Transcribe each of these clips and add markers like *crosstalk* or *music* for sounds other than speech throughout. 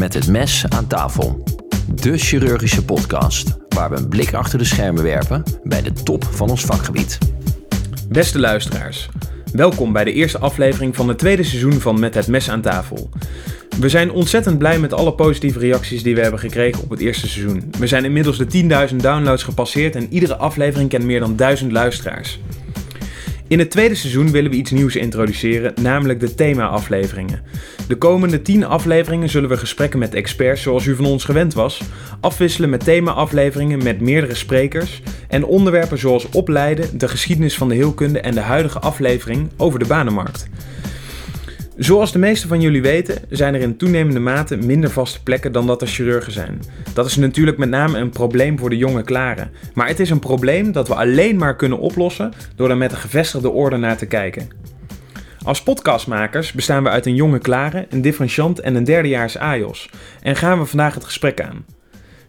Met het mes aan tafel. De chirurgische podcast waar we een blik achter de schermen werpen bij de top van ons vakgebied. Beste luisteraars, welkom bij de eerste aflevering van het tweede seizoen van Met het mes aan tafel. We zijn ontzettend blij met alle positieve reacties die we hebben gekregen op het eerste seizoen. We zijn inmiddels de 10.000 downloads gepasseerd en iedere aflevering kent meer dan 1000 luisteraars. In het tweede seizoen willen we iets nieuws introduceren, namelijk de thema-afleveringen. De komende 10 afleveringen zullen we gesprekken met experts zoals u van ons gewend was, afwisselen met thema-afleveringen met meerdere sprekers en onderwerpen zoals opleiden, de geschiedenis van de heelkunde en de huidige aflevering over de banenmarkt. Zoals de meeste van jullie weten, zijn er in toenemende mate minder vaste plekken dan dat er chirurgen zijn. Dat is natuurlijk met name een probleem voor de jonge klaren. Maar het is een probleem dat we alleen maar kunnen oplossen door er met een gevestigde orde naar te kijken. Als podcastmakers bestaan we uit een jonge klare, een differentiant en een derdejaars AJOS. En gaan we vandaag het gesprek aan.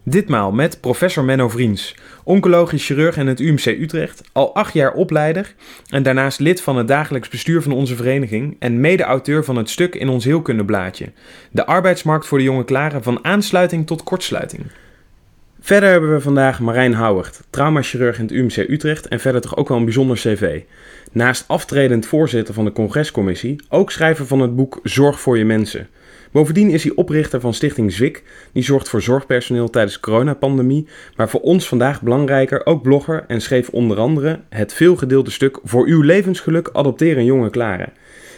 Ditmaal met professor Menno Vriends, oncologisch chirurg in het UMC Utrecht, al acht jaar opleider en daarnaast lid van het dagelijks bestuur van onze vereniging en mede-auteur van het stuk in ons heelkundeblaadje. De arbeidsmarkt voor de jonge klaren van aansluiting tot kortsluiting. Verder hebben we vandaag Marijn Houwert, traumachirurg in het UMC Utrecht en verder toch ook wel een bijzonder cv. Naast aftredend voorzitter van de congrescommissie, ook schrijver van het boek Zorg voor je mensen. Bovendien is hij oprichter van Stichting Zwik, die zorgt voor zorgpersoneel tijdens de coronapandemie, maar voor ons vandaag belangrijker ook blogger en schreef onder andere het veelgedeelde stuk Voor uw levensgeluk adopteren jonge klaren.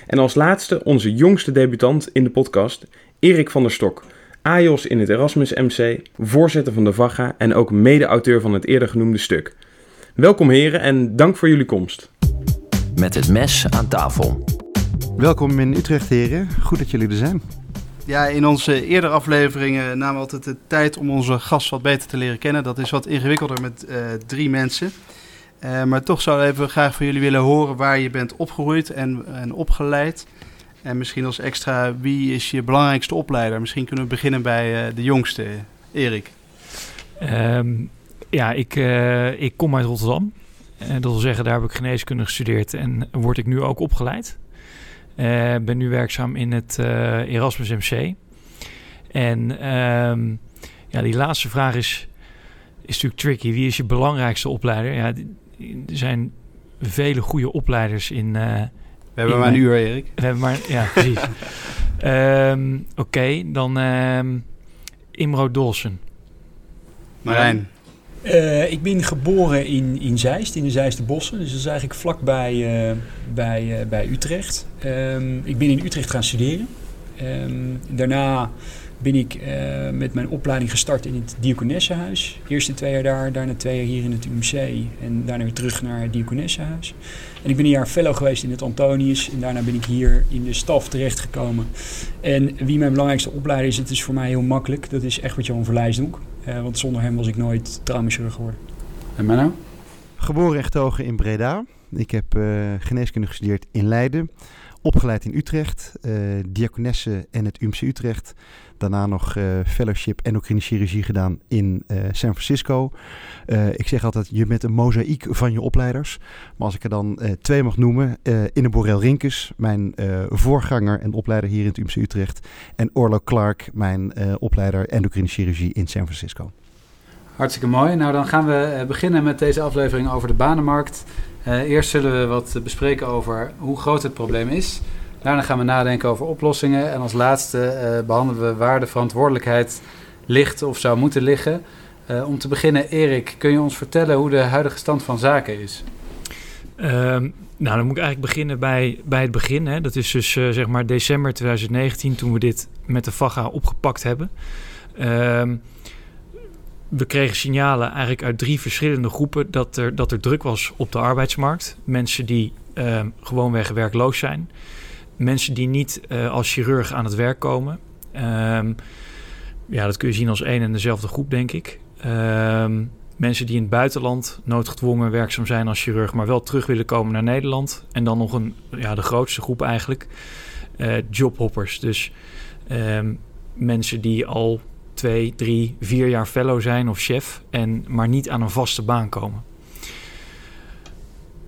En als laatste onze jongste debutant in de podcast, Erik van der Stok, AJOS in het Erasmus MC, voorzitter van de VAGA en ook mede-auteur van het eerder genoemde stuk. Welkom heren en dank voor jullie komst. Met het mes aan tafel. Welkom in Utrecht heren, goed dat jullie er zijn. Ja, in onze eerdere afleveringen namen we altijd de tijd om onze gast wat beter te leren kennen. Dat is wat ingewikkelder met uh, drie mensen. Uh, maar toch zou ik even graag van jullie willen horen waar je bent opgegroeid en, en opgeleid. En misschien als extra, wie is je belangrijkste opleider? Misschien kunnen we beginnen bij uh, de jongste, Erik. Um, ja, ik, ik kom uit Rotterdam. dat wil zeggen, daar heb ik geneeskunde gestudeerd en word ik nu ook opgeleid. Uh, ben nu werkzaam in het uh, Erasmus MC. En um, ja, die laatste vraag is, is natuurlijk tricky. Wie is je belangrijkste opleider? Ja, er zijn vele goede opleiders in. Uh, we hebben in maar een uur, Erik. We hebben maar, ja, precies. um, *laughs* Oké, okay, dan um, Imro Dolsen. Marijn. Uh, ik ben geboren in, in Zeist, in de Zeisten-bossen. Dus dat is eigenlijk vlakbij uh, bij, uh, bij Utrecht. Um, ik ben in Utrecht gaan studeren. Um, daarna ben ik met mijn opleiding gestart in het Diakonessenhuis. Eerste twee jaar daar, daarna twee jaar hier in het UMC en daarna weer terug naar het Diakonessenhuis. En ik ben een jaar fellow geweest in het Antonius en daarna ben ik hier in de staf terechtgekomen. En wie mijn belangrijkste opleider is, het is voor mij heel makkelijk. Dat is echt wat Johan Verlijsdonk. Uh, want zonder hem was ik nooit traumachirurg geworden. En Menno? Geboren en getogen in Breda. Ik heb uh, geneeskunde gestudeerd in Leiden. Opgeleid in Utrecht. Uh, diakonesse en het UMC Utrecht. Daarna nog fellowship endocrine chirurgie gedaan in San Francisco. ik zeg altijd, je bent een mozaïek van je opleiders. Maar als ik er dan twee mag noemen. Inne Borel Rinkes, mijn voorganger en opleider hier in het UMC Utrecht. En Orlo Clark, mijn opleider endocrine chirurgie in San Francisco. Hartstikke mooi. Nou, dan gaan we beginnen met deze aflevering over de banenmarkt. Eerst zullen we wat bespreken over hoe groot het probleem is. Daarna gaan we nadenken over oplossingen. En als laatste uh, behandelen we waar de verantwoordelijkheid ligt of zou moeten liggen. Uh, om te beginnen, Erik, kun je ons vertellen hoe de huidige stand van zaken is? Um, nou, dan moet ik eigenlijk beginnen bij, bij het begin. Hè. Dat is dus zeg maar december 2019 toen we dit met de VAGA opgepakt hebben. Um, we kregen signalen eigenlijk uit drie verschillende groepen dat er, dat er druk was op de arbeidsmarkt. Mensen die uh, gewoonweg werkloos zijn. Mensen die niet uh, als chirurg aan het werk komen. Um, ja, dat kun je zien als één en dezelfde groep, denk ik. Um, mensen die in het buitenland noodgedwongen werkzaam zijn als chirurg, maar wel terug willen komen naar Nederland. En dan nog een, ja, de grootste groep eigenlijk, uh, jobhoppers. Dus um, mensen die al twee, drie, vier jaar fellow zijn of chef en maar niet aan een vaste baan komen.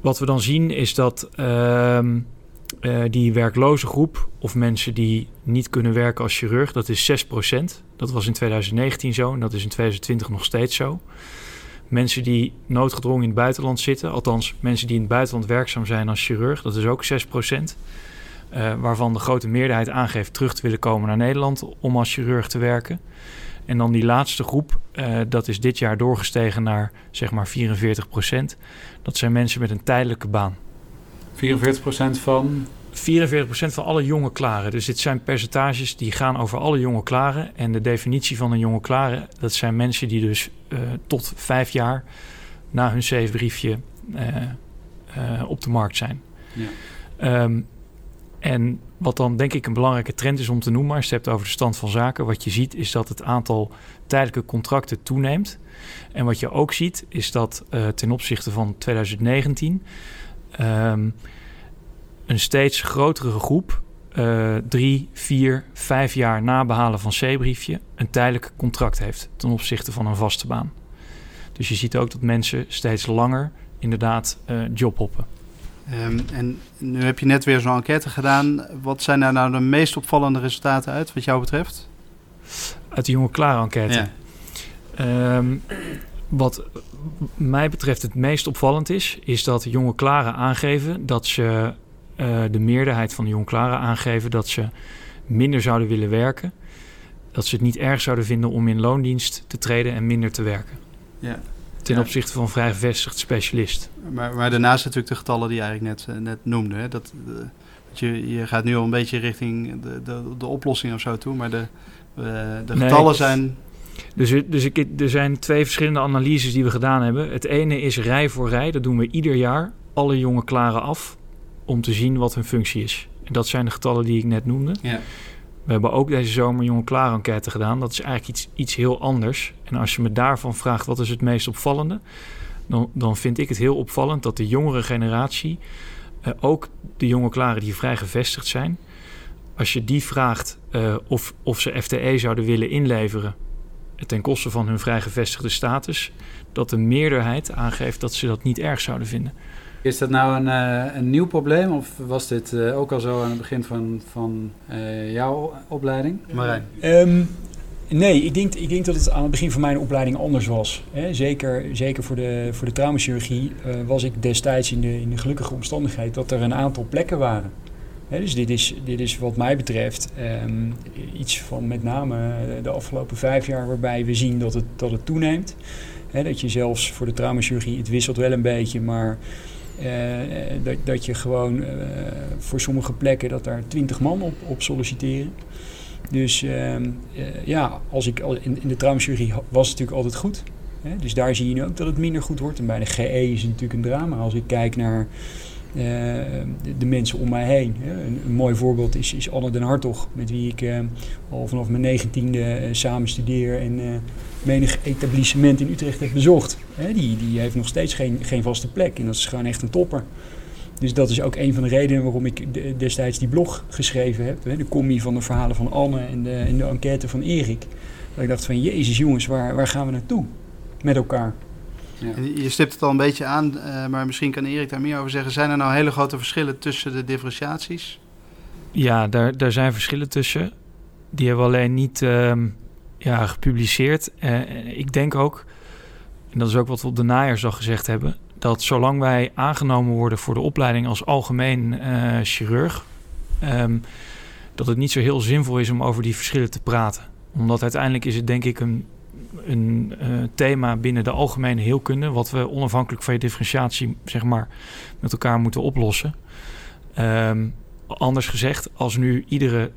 Wat we dan zien is dat Eh, die werkloze groep, of mensen die niet kunnen werken als chirurg, dat is 6%. Dat was in 2019 zo en dat is in 2020 nog steeds zo. Mensen die noodgedwongen in het buitenland zitten, althans mensen die in het buitenland werkzaam zijn als chirurg, dat is ook 6%. Uh, waarvan de grote meerderheid aangeeft terug te willen komen naar Nederland om als chirurg te werken. En dan die laatste groep, uh, dat is dit jaar doorgestegen naar zeg maar 44% Dat zijn mensen met een tijdelijke baan. 44% van? 44% van alle jonge klaren. Dus dit zijn percentages die gaan over alle jonge klaren. En de definitie van een jonge klare, dat zijn mensen die dus uh, tot vijf jaar na hun C-briefje op de markt zijn. Ja. Um, en wat dan denk ik een belangrijke trend is om te noemen, als je het hebt over de stand van zaken, wat je ziet is dat het aantal tijdelijke contracten toeneemt. En wat je ook ziet is dat ten opzichte van 2019 um, een steeds grotere groep, uh, drie, vier, vijf jaar na behalen van C-briefje, een tijdelijk contract heeft ten opzichte van een vaste baan. Dus je ziet ook dat mensen steeds langer inderdaad uh, jobhoppen. Um, en nu heb je net weer zo'n enquête gedaan. Wat zijn daar nou de meest opvallende resultaten uit, wat jou betreft? Uit de jonge klaar enquête. Ja. Um, wat mij betreft het meest opvallend is, is dat jonge klaren aangeven dat ze uh, de meerderheid van de jonge klaren aangeven dat ze minder zouden willen werken. Dat ze het niet erg zouden vinden om in loondienst te treden en minder te werken. Ja ten ja. opzichte van vrij gevestigd specialist. Maar, maar daarnaast natuurlijk de getallen die je eigenlijk net, uh, net noemde. Hè? Dat, uh, je, je gaat nu al een beetje richting de, de, de oplossing of zo toe, maar de, de getallen nee, zijn... Dus, dus ik, er zijn twee verschillende analyses die we gedaan hebben. Het ene is rij voor rij, dat doen we ieder jaar, alle jonge klaren af, om te zien wat hun functie is. En dat zijn de getallen die ik net noemde. Ja. We hebben ook deze zomer jonge klaar enquête gedaan. Dat is eigenlijk iets, iets heel anders. En als je me daarvan vraagt wat is het meest opvallende, dan, dan vind ik het heel opvallend dat de jongere generatie, uh, ook de jonge klaren die vrij gevestigd zijn, als je die vraagt uh, of, of ze FTE zouden willen inleveren ten koste van hun vrij gevestigde status, dat de meerderheid aangeeft dat ze dat niet erg zouden vinden. Is dat nou een, uh, een nieuw probleem of was dit uh, ook al zo aan het begin van, van uh, jouw opleiding? Marijn? Um, nee, ik denk, ik denk dat het aan het begin van mijn opleiding anders was. Hè? Zeker, zeker voor de, voor de traumachirurgie was ik destijds in de, in de gelukkige omstandigheid dat er een aantal plekken waren. Dus dit is, dit is wat mij betreft um, iets van met name de afgelopen vijf jaar waarbij we zien dat het, dat het toeneemt. Dat je zelfs voor de traumachirurgie, het wisselt wel een beetje, maar uh, dat, dat je gewoon uh, voor sommige plekken dat daar twintig man op, op solliciteren. Dus uh, ja, als ik in, in de traumachirurgie was het natuurlijk altijd goed. Dus daar zie je nu ook dat het minder goed wordt. En bij de GE is het natuurlijk een drama. Als ik kijk naar de, de, mensen om mij heen. Een, een, mooi voorbeeld is, is Anne den Hartog, met wie ik al vanaf mijn negentiende samen studeer en menig etablissement in Utrecht heb bezocht. Die, die heeft nog steeds geen, geen vaste plek. En dat is gewoon echt een topper. Dus dat is ook een van de redenen waarom ik destijds die blog geschreven heb. Hè, de commie van de verhalen van Anne en de, en de enquête van Erik. Dat ik dacht van, jezus jongens, waar, waar gaan we naartoe met elkaar? Ja. Je stipt het al een beetje aan, uh, maar misschien kan Erik daar meer over zeggen. Zijn er nou hele grote verschillen tussen de differentiaties? Ja, daar, daar zijn verschillen tussen. Die hebben we alleen niet... Uh, ja, gepubliceerd. Uh, ik denk ook, en dat is ook wat we op de najaarsdag gezegd hebben, dat zolang wij aangenomen worden voor de opleiding als algemeen uh, chirurg, um, dat het niet zo heel zinvol is om over die verschillen te praten. Omdat uiteindelijk is het denk ik een, een uh, thema binnen de algemene heelkunde, wat we onafhankelijk van je differentiatie zeg maar, met elkaar moeten oplossen. Um, anders gezegd, als nu iedere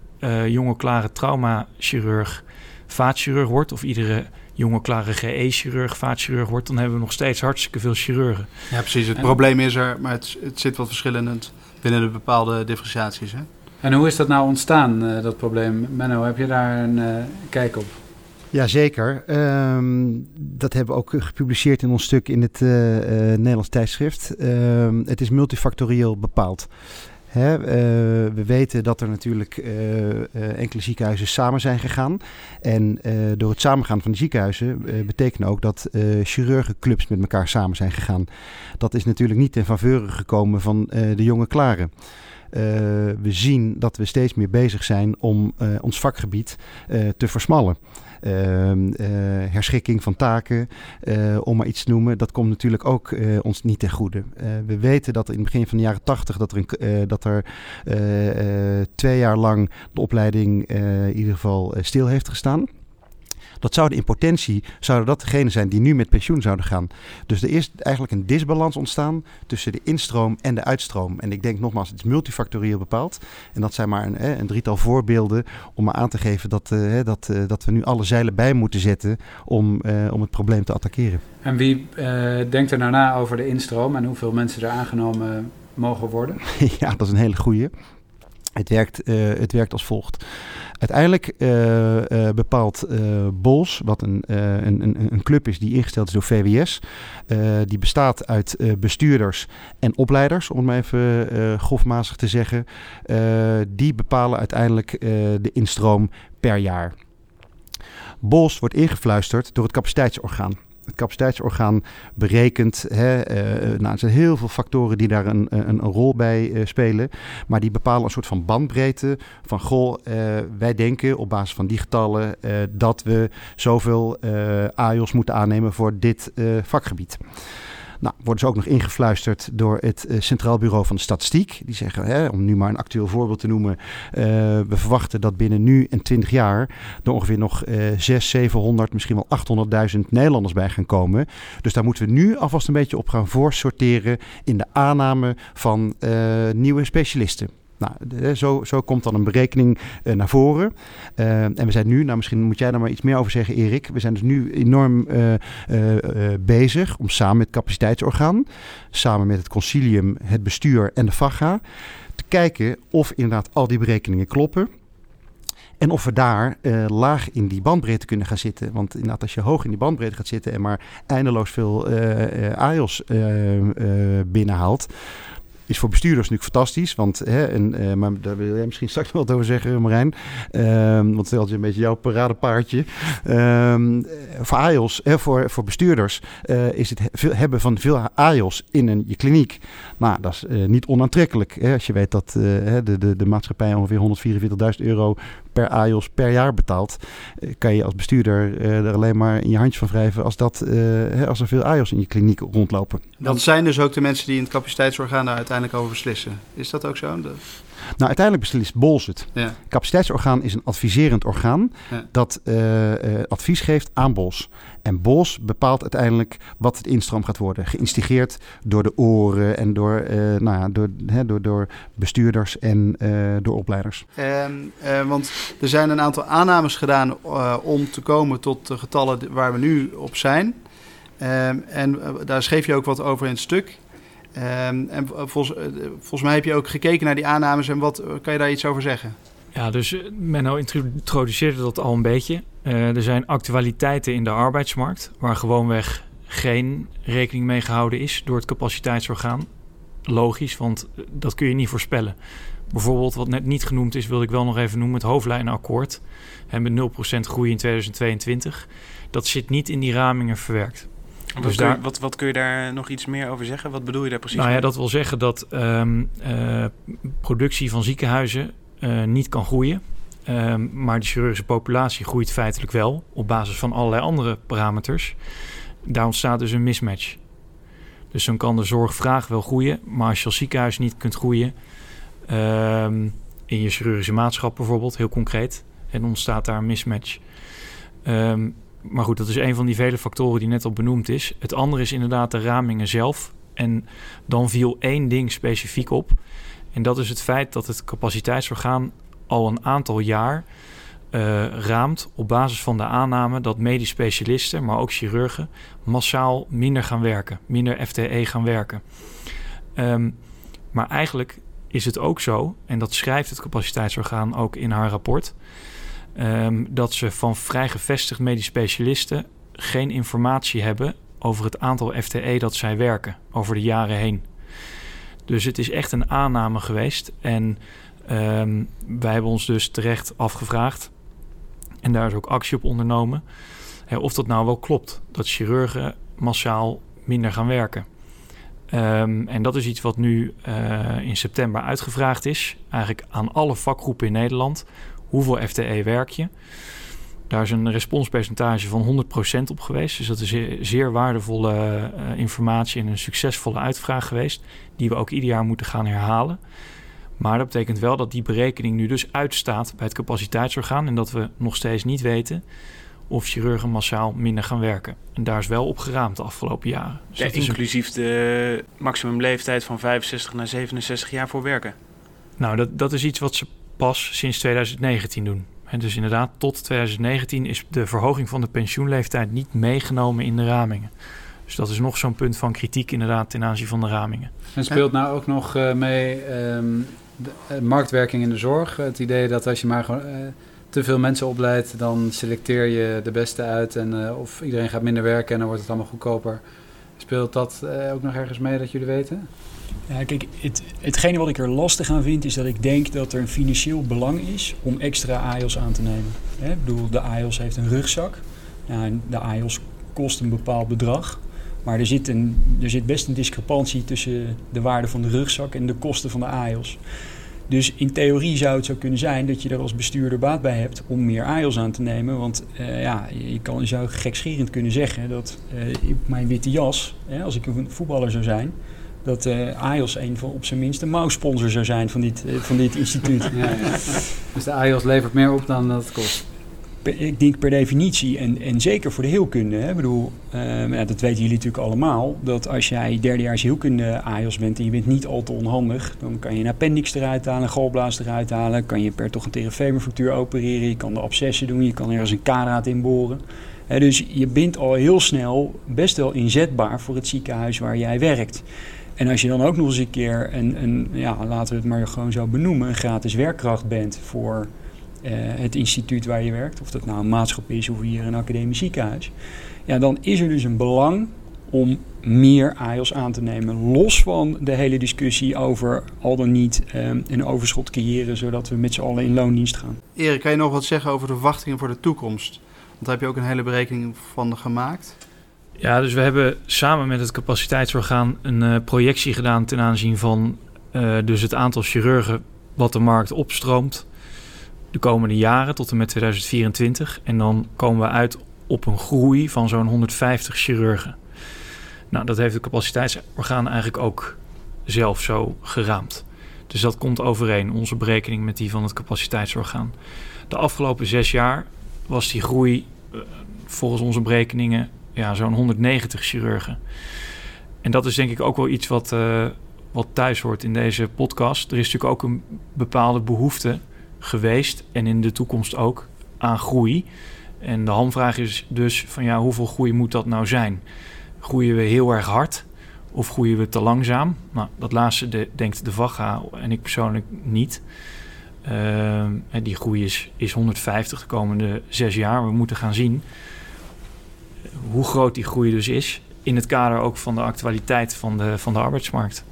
jonge klare traumachirurg vaatchirurg wordt... of iedere jonge klare GE-chirurg vaatchirurg wordt... dan hebben we nog steeds hartstikke veel chirurgen. Ja, precies. Het probleem is er, maar het, het zit wat verschillend binnen de bepaalde differentiaties. Hè? En hoe is dat nou ontstaan, uh, dat probleem? Menno, heb je daar een uh, kijk op? Jazeker. Um, dat hebben we ook gepubliceerd in ons stuk in het uh, Nederlands tijdschrift. Um, het is multifactorieel bepaald. Hè, uh, we weten dat er natuurlijk enkele ziekenhuizen samen zijn gegaan. En door het samengaan van de ziekenhuizen betekent ook dat chirurgenclubs met elkaar samen zijn gegaan. Dat is natuurlijk niet ten faveur gekomen van de jonge klaren. we zien dat we steeds meer bezig zijn om ons vakgebied te versmallen. Ehm, herschikking van taken, om maar iets te noemen, dat komt natuurlijk ook ons niet ten goede. we weten dat in het begin van de jaren tachtig dat er, een, dat er twee jaar lang de opleiding in ieder geval stil heeft gestaan. Dat zouden in potentie zouden dat degenen zijn die nu met pensioen zouden gaan. Dus er is eigenlijk een disbalans ontstaan tussen de instroom en de uitstroom. En ik denk nogmaals, het is multifactorieel bepaald. En dat zijn maar een, een drietal voorbeelden om maar aan te geven dat, uh, dat, uh, dat we nu alle zeilen bij moeten zetten om, uh, om het probleem te attackeren. En wie denkt er nou na over de instroom en hoeveel mensen er aangenomen mogen worden? *laughs* ja, dat is een hele goede. Het werkt, het werkt als volgt. Uiteindelijk uh, uh, bepaalt uh, Bols, wat een, een, een, een, club is die ingesteld is door VWS, die bestaat uit bestuurders en opleiders, om het maar even grofmazig te zeggen, die bepalen uiteindelijk de instroom per jaar. Bols wordt ingefluisterd door het capaciteitsorgaan het capaciteitsorgaan berekent. Hè, uh, nou, er zijn heel veel factoren die daar een, een, rol bij uh, spelen. Maar die bepalen een soort van bandbreedte. Van goh, wij denken op basis van die getallen dat we zoveel AIOS moeten aannemen voor dit vakgebied. Nou, worden ze ook nog ingefluisterd door het uh, Centraal Bureau van de Statistiek. Die zeggen, hè, om nu maar een actueel voorbeeld te noemen, uh, we verwachten dat binnen nu en 20 jaar er ongeveer nog uh, 600, 700, misschien wel 800.000 Nederlanders bij gaan komen. Dus daar moeten we nu alvast een beetje op gaan voorsorteren in de aanname van uh, nieuwe specialisten. Nou, zo, zo komt dan een berekening uh, naar voren. Uh, en we zijn nu, nou misschien moet jij daar maar iets meer over zeggen, Erik. We zijn dus nu enorm uh, bezig om samen met het capaciteitsorgaan, samen met het concilium, het bestuur en de VAGA, te kijken of inderdaad al die berekeningen kloppen. En of we daar laag in die bandbreedte kunnen gaan zitten. Want inderdaad, als je hoog in die bandbreedte gaat zitten en maar eindeloos veel uh, uh, AIOS binnenhaalt, is voor bestuurders natuurlijk fantastisch. Want, hè, en, uh, maar daar wil jij misschien straks wel wat over zeggen, Marijn. Um, want het is een beetje jouw paradepaardje. Um, voor AIOS, hè, voor, voor bestuurders, uh, is het hebben van veel AIOS in een, je kliniek. Nou, dat is niet onaantrekkelijk. Hè, als je weet dat de, de, de maatschappij ongeveer 144.000 euro per AIOS per jaar betaalt, kan je als bestuurder er alleen maar in je handje van wrijven als, dat, als er veel AIOS in je kliniek rondlopen. Dat zijn dus ook de mensen die in het capaciteitsorgaan daar uiteindelijk over beslissen. Is dat ook zo? Nou, uiteindelijk beslist BOLS het. Ja. Capaciteitsorgaan is een adviserend orgaan ja. dat uh, uh, advies geeft aan BOLS. En BOLS bepaalt uiteindelijk wat het instroom gaat worden. Geïnstigeerd door de oren en door, uh, nou ja, door, hè, door, door bestuurders en door opleiders. Um, want er zijn een aantal aannames gedaan om te komen tot de getallen waar we nu op zijn. Um, en daar schreef je ook wat over in het stuk. Um, en volgens, volgens mij heb je ook gekeken naar die aannames en wat kan je daar iets over zeggen? Ja, dus Menno introduceerde dat al een beetje. Er zijn actualiteiten in de arbeidsmarkt waar gewoonweg geen rekening mee gehouden is door het capaciteitsorgaan. Logisch, want dat kun je niet voorspellen. Bijvoorbeeld, wat net niet genoemd is, wil ik wel nog even noemen: het hoofdlijnenakkoord. Met 0% groei in 2022. Dat zit niet in die ramingen verwerkt. Wat, dus daar, wat, wat kun je daar nog iets meer over zeggen? Wat bedoel je daar precies nou mee? ja, dat wil zeggen dat um, uh, productie van ziekenhuizen uh, niet kan groeien. Um, maar de chirurgische populatie groeit feitelijk wel op basis van allerlei andere parameters. Daar ontstaat dus een mismatch. Dus dan kan de zorgvraag wel groeien, maar als je als ziekenhuis niet kunt groeien, um, in je chirurgische maatschap bijvoorbeeld, heel concreet, en ontstaat daar een mismatch. Um, maar goed, dat is een van die vele factoren die net al benoemd is. Het andere is inderdaad de ramingen zelf. En dan viel één ding specifiek op. En dat is het feit dat het capaciteitsorgaan al een aantal jaar uh, raamt op basis van de aanname dat medisch specialisten, maar ook chirurgen, massaal minder gaan werken, minder FTE gaan werken. Um, maar eigenlijk is het ook zo, en dat schrijft het capaciteitsorgaan ook in haar rapport, um, dat ze van vrij gevestigd medisch specialisten geen informatie hebben over het aantal FTE dat zij werken over de jaren heen. Dus het is echt een aanname geweest. En um, wij hebben ons dus terecht afgevraagd. En daar is ook actie op ondernomen. Hè, of dat nou wel klopt. Dat chirurgen massaal minder gaan werken. Ehm, en dat is iets wat nu uh, in september uitgevraagd is. Eigenlijk aan alle vakgroepen in Nederland. Hoeveel FTE werk je? Daar is een responspercentage van 100% op geweest. Dus dat is zeer, zeer waardevolle uh, informatie en een succesvolle uitvraag geweest. Die we ook ieder jaar moeten gaan herhalen. Maar dat betekent wel dat die berekening nu dus uitstaat bij het capaciteitsorgaan. En dat we nog steeds niet weten of chirurgen massaal minder gaan werken. En daar is wel op geraamd de afgelopen jaren. Dus ja, inclusief een... de maximumleeftijd van 65 naar 67 jaar voor werken. Nou, dat, dat is iets wat ze pas sinds 2019 doen. En dus inderdaad, tot 2019 is de verhoging van de pensioenleeftijd niet meegenomen in de ramingen. Dus dat is nog zo'n punt van kritiek inderdaad ten aanzien van de ramingen. En speelt nou ook nog uh, mee um, de, uh, marktwerking in de zorg? Het idee dat als je maar. Uh, te veel mensen opleidt, dan selecteer je de beste uit. En of iedereen gaat minder werken en dan wordt het allemaal goedkoper. Speelt dat ook nog ergens mee dat jullie weten? Ja, kijk, het, hetgene wat ik er lastig aan vind, is dat ik denk dat er een financieel belang is om extra AIOS aan te nemen. Hè? Ik bedoel, de AIOS heeft een rugzak. De AIOS kost een bepaald bedrag. Maar er zit, een, er zit best een discrepantie tussen de waarde van de rugzak en de kosten van de AIOS. Dus in theorie zou het zo kunnen zijn dat je er als bestuurder baat bij hebt om meer AIOS aan te nemen. Want uh, ja, je, kan, je zou gekscherend kunnen zeggen dat uh, mijn witte jas, hè, als ik een voetballer zou zijn, dat uh, AIOS een van op zijn minst een mouwsponsor zou zijn van dit, van dit instituut. Ja, ja. Dus de AIOS levert meer op dan dat het kost ik denk per definitie, en, en zeker voor de heelkunde, hè, bedoel, uh, ja, dat weten jullie natuurlijk allemaal, dat als jij derdejaars heelkunde AIOS bent en je bent niet al te onhandig, dan kan je een appendix eruit halen, een galblaas eruit halen, kan je per toch een terefermenfractuur opereren, je kan de abscessen doen, je kan ergens een kadraad inboren. Dus je bent al heel snel best wel inzetbaar voor het ziekenhuis waar jij werkt. En als je dan ook nog eens een keer een, een ja, laten we het maar gewoon zo benoemen, een gratis werkkracht bent voor uh, het instituut waar je werkt, of dat nou een maatschappij is of hier een academisch ziekenhuis, ja, dan is er dus een belang om meer AIOS aan te nemen. Los van de hele discussie over al dan niet um, een overschot creëren, zodat we met z'n allen in loondienst gaan. Erik, kan je nog wat zeggen over de verwachtingen voor de toekomst? Want daar heb je ook een hele berekening van gemaakt. Ja, dus we hebben samen met het capaciteitsorgaan een uh, projectie gedaan ten aanzien van uh, dus het aantal chirurgen wat de markt opstroomt de komende jaren tot en met 2024. En dan komen we uit op een groei van zo'n 150 chirurgen. Nou, dat heeft het capaciteitsorgaan eigenlijk ook zelf zo geraamd. Dus dat komt overeen, onze berekening met die van het capaciteitsorgaan. De afgelopen zes jaar was die groei uh, volgens onze berekeningen ja, zo'n 190 chirurgen. En dat is denk ik ook wel iets wat, uh, wat thuis hoort in deze podcast. Er is natuurlijk ook een bepaalde behoefte geweest en in de toekomst ook aan groei. En de hamvraag is dus van ja, hoeveel groei moet dat nou zijn? Groeien we heel erg hard of groeien we te langzaam? Nou, dat laatste de, denkt de VAGA en ik persoonlijk niet. Uh, die groei is, is 150 de komende zes jaar. We moeten gaan zien hoe groot die groei dus is. In het kader ook van de actualiteit van de, van de arbeidsmarkt.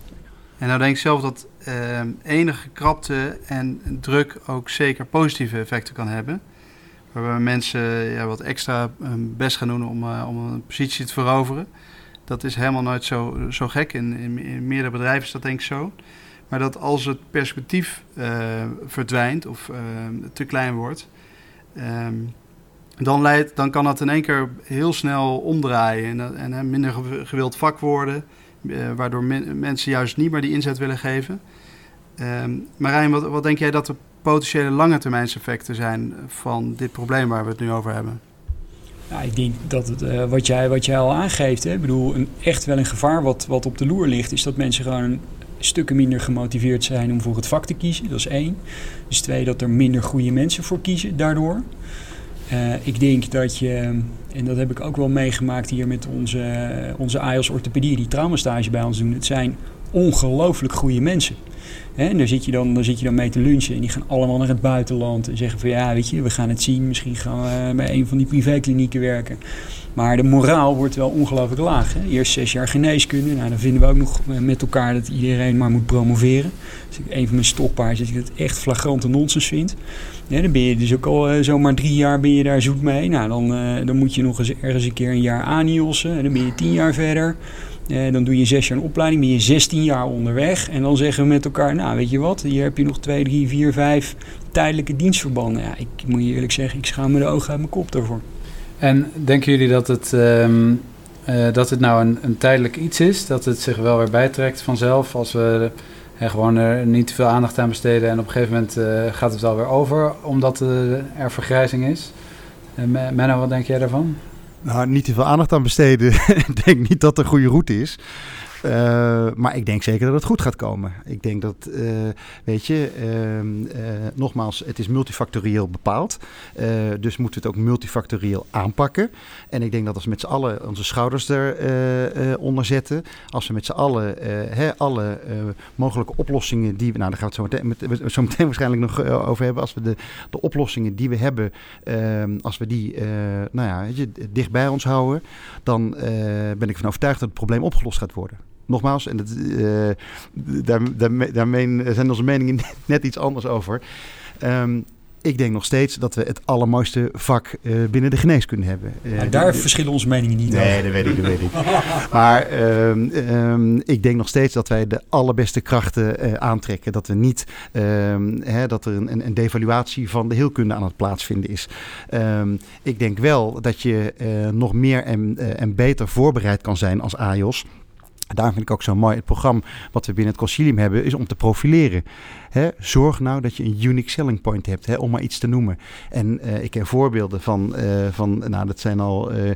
En nou denk ik zelf dat uh, enige krapte en druk ook zeker positieve effecten kan hebben. Waarbij mensen ja, wat extra um, best gaan doen om, uh, om een positie te veroveren. Dat is helemaal nooit zo, zo gek. In, in, meerdere bedrijven is dat denk ik zo. Maar dat als het perspectief uh, verdwijnt of ehm, te klein wordt, dan, dan kan dat in één keer heel snel omdraaien en, en, minder gewild vak worden. Uh, waardoor men, mensen juist niet meer die inzet willen geven. Um, Marijn, wat, wat denk jij dat de potentiële lange termijnseffecten zijn van dit probleem waar we het nu over hebben? Ja, ik denk dat het, uh, wat, jij, wat jij al aangeeft, hè, bedoel, een, echt wel een gevaar wat, wat op de loer ligt, is dat mensen gewoon stukken minder gemotiveerd zijn om voor het vak te kiezen. Dat is één. Dus twee, dat er minder goede mensen voor kiezen daardoor. Uh, ik denk dat je, en dat heb ik ook wel meegemaakt hier met onze, onze AIOS orthopedie die traumastage bij ons doen. Het zijn ongelooflijk goede mensen. Hè, en daar zit, je dan, daar zit je dan mee te lunchen. En die gaan allemaal naar het buitenland. En zeggen van ja, weet je, we gaan het zien. Misschien gaan we bij een van die privéklinieken werken. Maar de moraal wordt wel ongelooflijk laag. Hè. Eerst zes jaar geneeskunde. Nou, dan vinden we ook nog met elkaar dat iedereen maar moet promoveren. Dus een van mijn stokpaardjes dat ik het echt flagrante nonsens vind. Dan ben je dus ook al uh, zomaar drie jaar ben je daar zoet mee. Nou, dan, uh, dan moet je nog eens ergens een keer een jaar aaniossen. En dan ben je tien jaar verder. Eh, dan doe je zes jaar een opleiding, ben je 16 jaar onderweg. En dan zeggen we met elkaar, nou weet je wat, hier heb je nog twee, drie, vier, vijf tijdelijke dienstverbanden. Ja, ik moet je eerlijk zeggen, ik schaam me de ogen uit mijn kop daarvoor. En denken jullie dat het, ehm, eh, dat het nou een, een tijdelijk iets is? Dat het zich wel weer bijtrekt vanzelf als we eh, gewoon er niet te veel aandacht aan besteden en op een gegeven moment eh, gaat het wel weer over omdat er vergrijzing is? En Me- Menno, wat denk jij daarvan? Nou, niet te veel aandacht aan besteden. *laughs* ik denk niet dat het een goede route is. Eh, maar ik denk zeker dat het goed gaat komen. Ik denk dat, eh, weet je, ehm, eh, nogmaals, het is multifactorieel bepaald. Dus moeten we het ook multifactorieel aanpakken. En ik denk dat als we met z'n allen onze schouders eronder zetten, als we met z'n allen hè, alle mogelijke oplossingen die we, nou daar gaan we het zo meteen, met, zo meteen *laughs* waarschijnlijk nog over hebben, als we de, de oplossingen die we hebben, ehm, als we die, nou ja, weet je, dicht bij ons houden, dan ben ik ervan overtuigd dat het probleem opgelost gaat worden. Nogmaals, en dat, eh, daar, daar, daarmee zijn onze meningen *laughs* net iets anders over. Ehm, ik denk nog steeds dat we het allermooiste vak eh, binnen de geneeskunde hebben. Eh, daar verschillen onze meningen niet Nee, over. dat weet ik, dat weet ik. *laughs* Maar ehm, ehm, ik denk nog steeds dat wij de allerbeste krachten aantrekken. Dat we niet hè, dat er een, een, devaluatie van de heelkunde aan het plaatsvinden is. Ik denk wel dat je nog meer en, en beter voorbereid kan zijn als AJOS. Daarom vind ik ook zo mooi het programma wat we binnen het concilium hebben, is om te profileren. Zorg nou dat je een unique selling point hebt, om maar iets te noemen. En eh, ik ken voorbeelden van, eh, van, nou dat zijn al eh,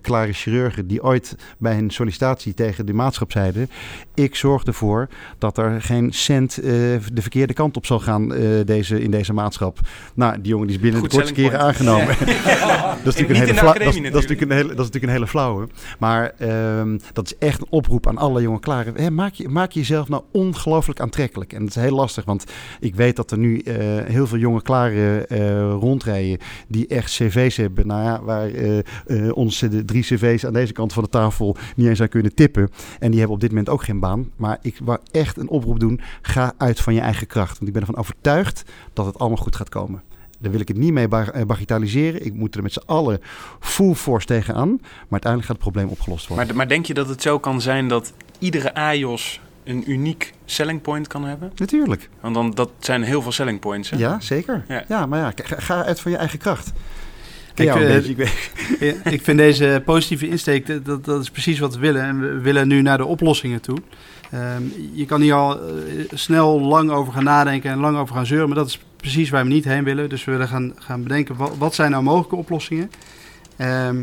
klare chirurgen die ooit bij een sollicitatie tegen de maatschap zeiden: ik zorg ervoor dat er geen cent de verkeerde kant op zal gaan deze, in deze maatschap. Nou, die jongen die is binnen Goed de kortste keren aangenomen. *laughs* dat is natuurlijk een hele dat, is- natuurlijk. een hele, dat is natuurlijk een hele flauwe. Maar ehm, dat is echt een oproep aan alle jonge klaren. Hè, maak, je, maak jezelf nou ongelooflijk aantrekkelijk. En dat is heel lastig, want ik weet dat er nu eh, heel veel jonge klaren eh, rondrijden die echt cv's hebben. Nou ja, waar eh, onze drie cv's aan deze kant van de tafel niet eens aan kunnen tippen. En die hebben op dit moment ook geen baan. Maar ik wou echt een oproep doen. Ga uit van je eigen kracht. Want ik ben ervan overtuigd dat het allemaal goed gaat komen. Daar wil ik het niet mee eh, bagatelliseren. Ik moet er met z'n allen full force tegenaan. Maar uiteindelijk gaat het probleem opgelost worden. Maar, maar denk je dat het zo kan zijn dat iedere AJOS een uniek selling point kan hebben? Natuurlijk. Want dan, dat zijn heel veel selling points. Hè? Ja, zeker. Ja. Ja, maar ja, ga, uit van je eigen kracht. Kijk, ja, een eh, beetje, *laughs* ik ik vind deze positieve insteek, dat- dat, dat is precies wat we willen. En we willen nu naar de oplossingen toe. Ehm, je kan hier al eh, snel lang over gaan nadenken en lang over gaan zeuren, maar dat is precies waar we niet heen willen. Dus we willen gaan, gaan bedenken, wat, wat zijn nou mogelijke oplossingen? Ehm,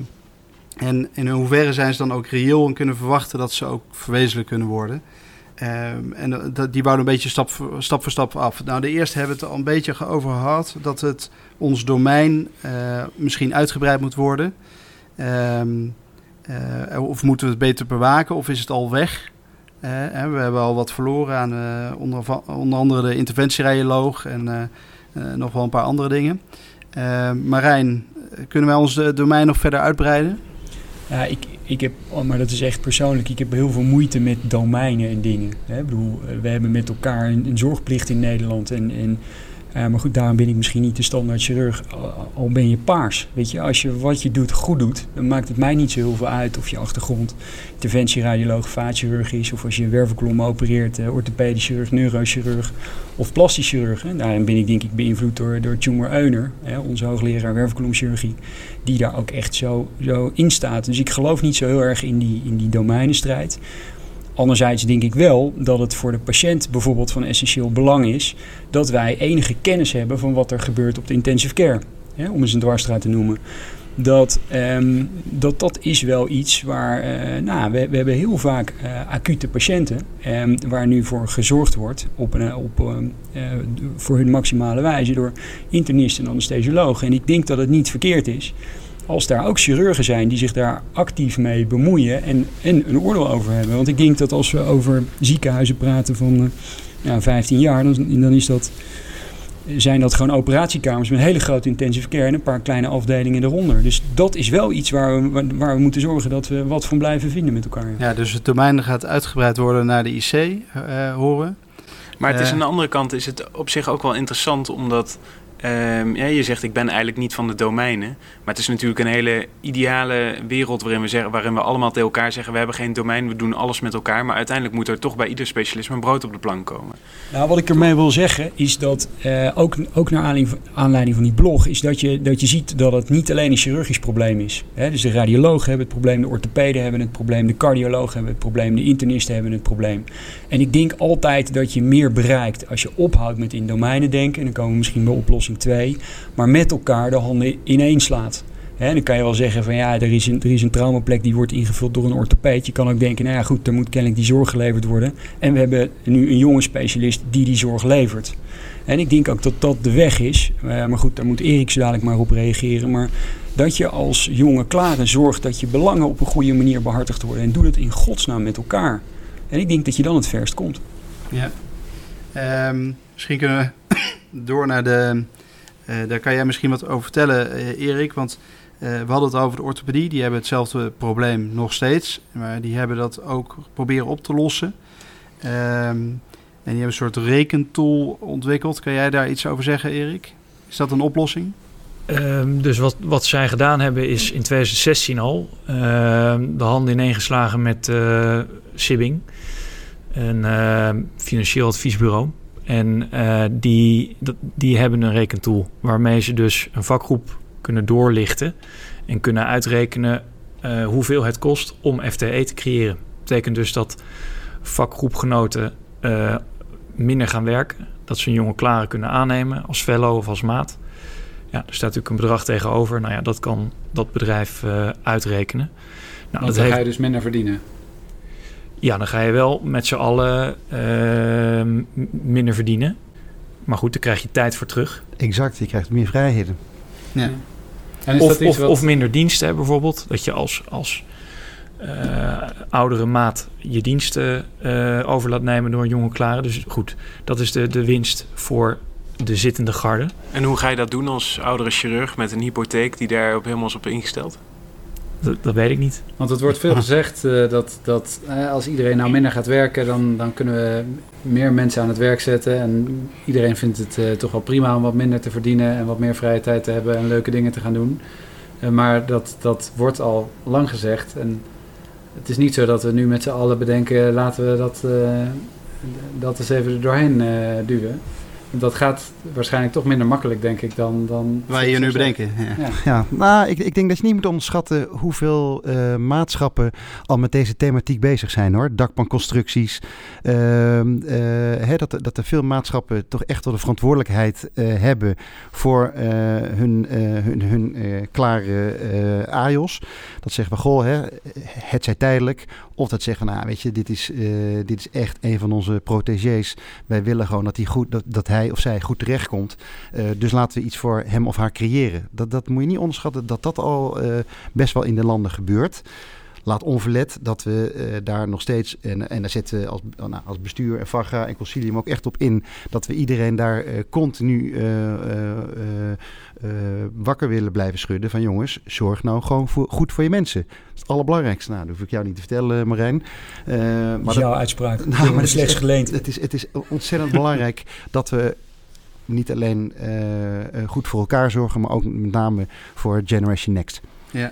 en in hoeverre zijn ze dan ook reëel en kunnen verwachten dat ze ook verwezenlijk kunnen worden? Ehm, en dat- dat, die bouwen een beetje stap voor, stap voor stap af. Nou, de eerste hebben we het al een beetje over gehad, dat het ons domein eh, misschien uitgebreid moet worden. Ehm, eh, of moeten we het beter bewaken, of is het al weg? We hebben al wat verloren aan eh, onder, onder andere de interventieradioloog en eh, eh, nog wel een paar andere dingen. Eh, Marijn, kunnen wij ons domein nog verder uitbreiden? Ja, ik, ik heb, oh, maar dat is echt persoonlijk, ik heb heel veel moeite met domeinen en dingen. Hè? Ik bedoel, we hebben met elkaar een, een zorgplicht in Nederland. En, en, ja, maar goed, daarom ben ik misschien niet de standaard chirurg, al- ben je paars. Weet je, als je wat je doet goed doet, dan maakt het mij niet zo heel veel uit of je achtergrond interventieradioloog, vaatchirurg is. Of als je een wervelkolom opereert, eh, orthopedisch chirurg, neurochirurg of plastisch chirurg. Hè? Daarin ben ik denk ik beïnvloed door, door Euner, hè, onze hoogleraar wervelkolomchirurgie die daar ook echt zo, zo in staat. Dus ik geloof niet zo heel erg in die, in die domeinenstrijd. Anderzijds denk ik wel dat het voor de patiënt bijvoorbeeld van essentieel belang is dat wij enige kennis hebben van wat er gebeurt op de intensive care. Hè, om eens een dwarsstraat te noemen. Dat, ehm, dat dat is wel iets waar, eh, nou, we, we hebben heel vaak eh, acute patiënten ehm, waar nu voor gezorgd wordt op een, op, ehm, eh, voor hun maximale wijze door internisten en anesthesiologen. En ik denk dat het niet verkeerd is als daar ook chirurgen zijn die zich daar actief mee bemoeien en, en een oordeel over hebben. Want ik denk dat als we over ziekenhuizen praten van eh, ja, 15 jaar, dan, dan is dat, zijn dat gewoon operatiekamers met een hele grote intensive care en een paar kleine afdelingen eronder. Dus dat is wel iets waar we, waar, waar we moeten zorgen dat we wat van blijven vinden met elkaar. Ja, dus het domein gaat uitgebreid worden naar de IC, eh, horen. Maar het is Eh. aan de andere kant is het op zich ook wel interessant, omdat Ehm, ja, je zegt ik ben eigenlijk niet van de domeinen. Maar het is natuurlijk een hele ideale wereld waarin we, zeggen, waarin we allemaal tegen elkaar zeggen... we hebben geen domein, we doen alles met elkaar. Maar uiteindelijk moet er toch bij ieder specialisme een brood op de plank komen. Nou, wat ik ermee wil zeggen is dat, eh, ook, ook naar aanleiding van, die blog... is dat je, dat je ziet dat het niet alleen een chirurgisch probleem is. Dus de radiologen hebben het probleem, de orthopeden hebben het probleem... de cardiologen hebben het probleem, de internisten hebben het probleem. En ik denk altijd dat je meer bereikt als je ophoudt met in domeinen denken... en dan komen we misschien bij 2... maar met elkaar de handen ineen slaat... Hè, dan kan je wel zeggen van ja, er is, een, er is een traumaplek die wordt ingevuld door een orthopeed. Je kan ook denken, nou ja goed, er moet kennelijk die zorg geleverd worden. En we hebben nu een jonge specialist die die zorg levert. En ik denk ook dat dat de weg is. Uh, maar goed, daar moet Erik zo dadelijk maar op reageren. Maar dat je als jonge klare zorgt dat je belangen op een goede manier behartigd worden. En doe dat in godsnaam met elkaar. En ik denk dat je dan het verst komt. Ja. Um, misschien kunnen we *coughs* door naar de... Uh, daar kan jij misschien wat over vertellen, uh, Erik. Want uh, we hadden het over de orthopedie. Die hebben hetzelfde probleem nog steeds. Maar die hebben dat ook proberen op te lossen. Um, en die hebben een soort rekentool ontwikkeld. Kan jij daar iets over zeggen, Erik? Is dat een oplossing? Um, dus wat, wat zij gedaan hebben is in 2016 al uh, de handen ineengeslagen met uh, Sibbing, een financieel adviesbureau. En die, die hebben een rekentool waarmee ze dus een vakgroep kunnen doorlichten en kunnen uitrekenen uh, hoeveel het kost om FTE te creëren. Dat betekent dus dat vakgroepgenoten uh, minder gaan werken, dat ze een jonge klare kunnen aannemen als fellow of als maat. Ja, er staat natuurlijk een bedrag tegenover. Nou ja, dat kan dat bedrijf uitrekenen. Nou, Want dan heeft... ga je dus minder verdienen. Ja, dan ga je wel met z'n allen uh, minder verdienen. Maar goed, dan krijg je tijd voor terug. Exact, je krijgt meer vrijheden. Ja. Of, of, wat... of, minder diensten bijvoorbeeld. Dat je als, als uh, oudere maat je diensten uh, over laat nemen door een jonge klare. Dus goed, dat is de, de winst voor de zittende garde. En hoe ga je dat doen als oudere chirurg met een hypotheek die daar op helemaal is op ingesteld? Dat, dat, weet ik niet. Want het wordt veel gezegd uh, dat, dat uh, als iedereen nou minder gaat werken, dan, dan kunnen we meer mensen aan het werk zetten. En iedereen vindt het uh, toch wel prima om wat minder te verdienen en wat meer vrije tijd te hebben en leuke dingen te gaan doen. maar dat, dat wordt al lang gezegd. En het is niet zo dat we nu met z'n allen bedenken, laten we dat, dat eens even er doorheen duwen dat gaat waarschijnlijk toch minder makkelijk, denk ik, dan... dan Waar je nu bedenken. Ja, ja. ja. nou, ik, ik denk dat je niet moet onderschatten hoeveel uh, maatschappen al met deze thematiek bezig zijn, hoor. Dakpanconstructies. Uh, uh, hè, dat, dat er veel maatschappen toch echt wel de verantwoordelijkheid uh, hebben voor uh, hun, hun, hun klare AIOS. Dat zeggen we, goh, hè, het zij tijdelijk. Of dat zeggen, nou, weet je, dit is, dit is echt een van onze protégés. Wij willen gewoon dat, hij goed, dat, dat hij of zij goed terechtkomt. Uh, dus laten we iets voor hem of haar creëren. Dat, dat moet je niet onderschatten dat dat al uh, best wel in de landen gebeurt. Laat onverlet dat we uh, daar nog steeds, en, en daar zetten als, nou, als bestuur en VAGA en Concilium ook echt op in, dat we iedereen daar continu wakker willen blijven schudden. Van jongens, zorg nou gewoon voor, goed voor je mensen. Dat is het allerbelangrijkste. Nou, dat hoef ik jou niet te vertellen, Marijn. maar dat is jouw uitspraak. *laughs* Nou, maar slechts geleend. Het is, het is ontzettend belangrijk *laughs* dat we niet alleen uh, goed voor elkaar zorgen, maar ook met name voor Generation Next. Ja.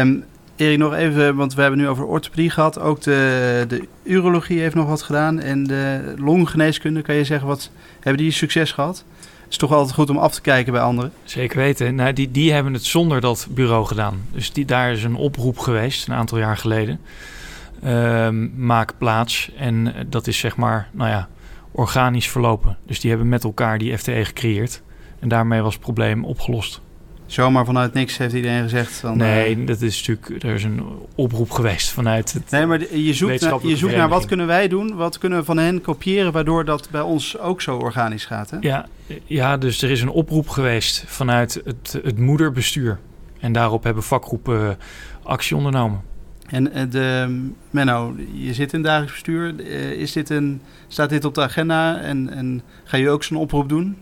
Um, Erik, nog even, want we hebben nu over orthopedie gehad. Ook de, de urologie heeft nog wat gedaan. En de longgeneeskunde, kan je zeggen, wat hebben die succes gehad? Het is toch altijd goed om af te kijken bij anderen. Zeker weten. Nou, die, die hebben het zonder dat bureau gedaan. Dus die, daar is een oproep geweest, een aantal jaar geleden. Um, maak plaats. En dat is zeg maar, nou ja, organisch verlopen. Dus die hebben met elkaar die FTE gecreëerd. En daarmee was het probleem opgelost. Zomaar vanuit niks heeft iedereen gezegd. Van, nee, uh, dat is natuurlijk. Er is een oproep geweest vanuit het. Nee, maar je zoekt, naar, je zoekt naar wat kunnen wij doen, wat kunnen we van hen kopiëren, waardoor dat bij ons ook zo organisch gaat. Hè? Ja, ja, dus er is een oproep geweest vanuit het, het moederbestuur. En daarop hebben vakgroepen actie ondernomen. En de, Menno, je zit in dagelijks bestuur. Is dit een, staat dit op de agenda en, en ga je ook zo'n oproep doen?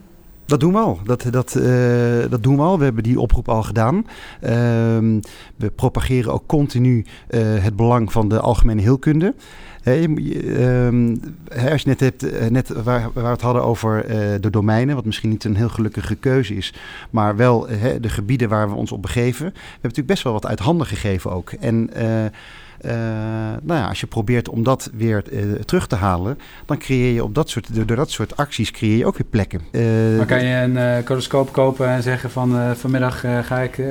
Dat doen we al. Dat, dat, uh, dat doen we al. We hebben die oproep al gedaan. Ehm, we propageren ook continu uh, het belang van de algemene heelkunde. Hey, um, als je net hebt, net waar, waar we het hadden over de domeinen, wat misschien niet een heel gelukkige keuze is, maar wel de gebieden waar we ons op begeven. We hebben natuurlijk best wel wat uit handen gegeven ook. En nou ja, als je probeert om dat weer uh, terug te halen, dan creëer je op dat soort, door dat soort acties creëer je ook weer plekken. Uh, maar kan je een uh, kopen en zeggen van vanmiddag ga ik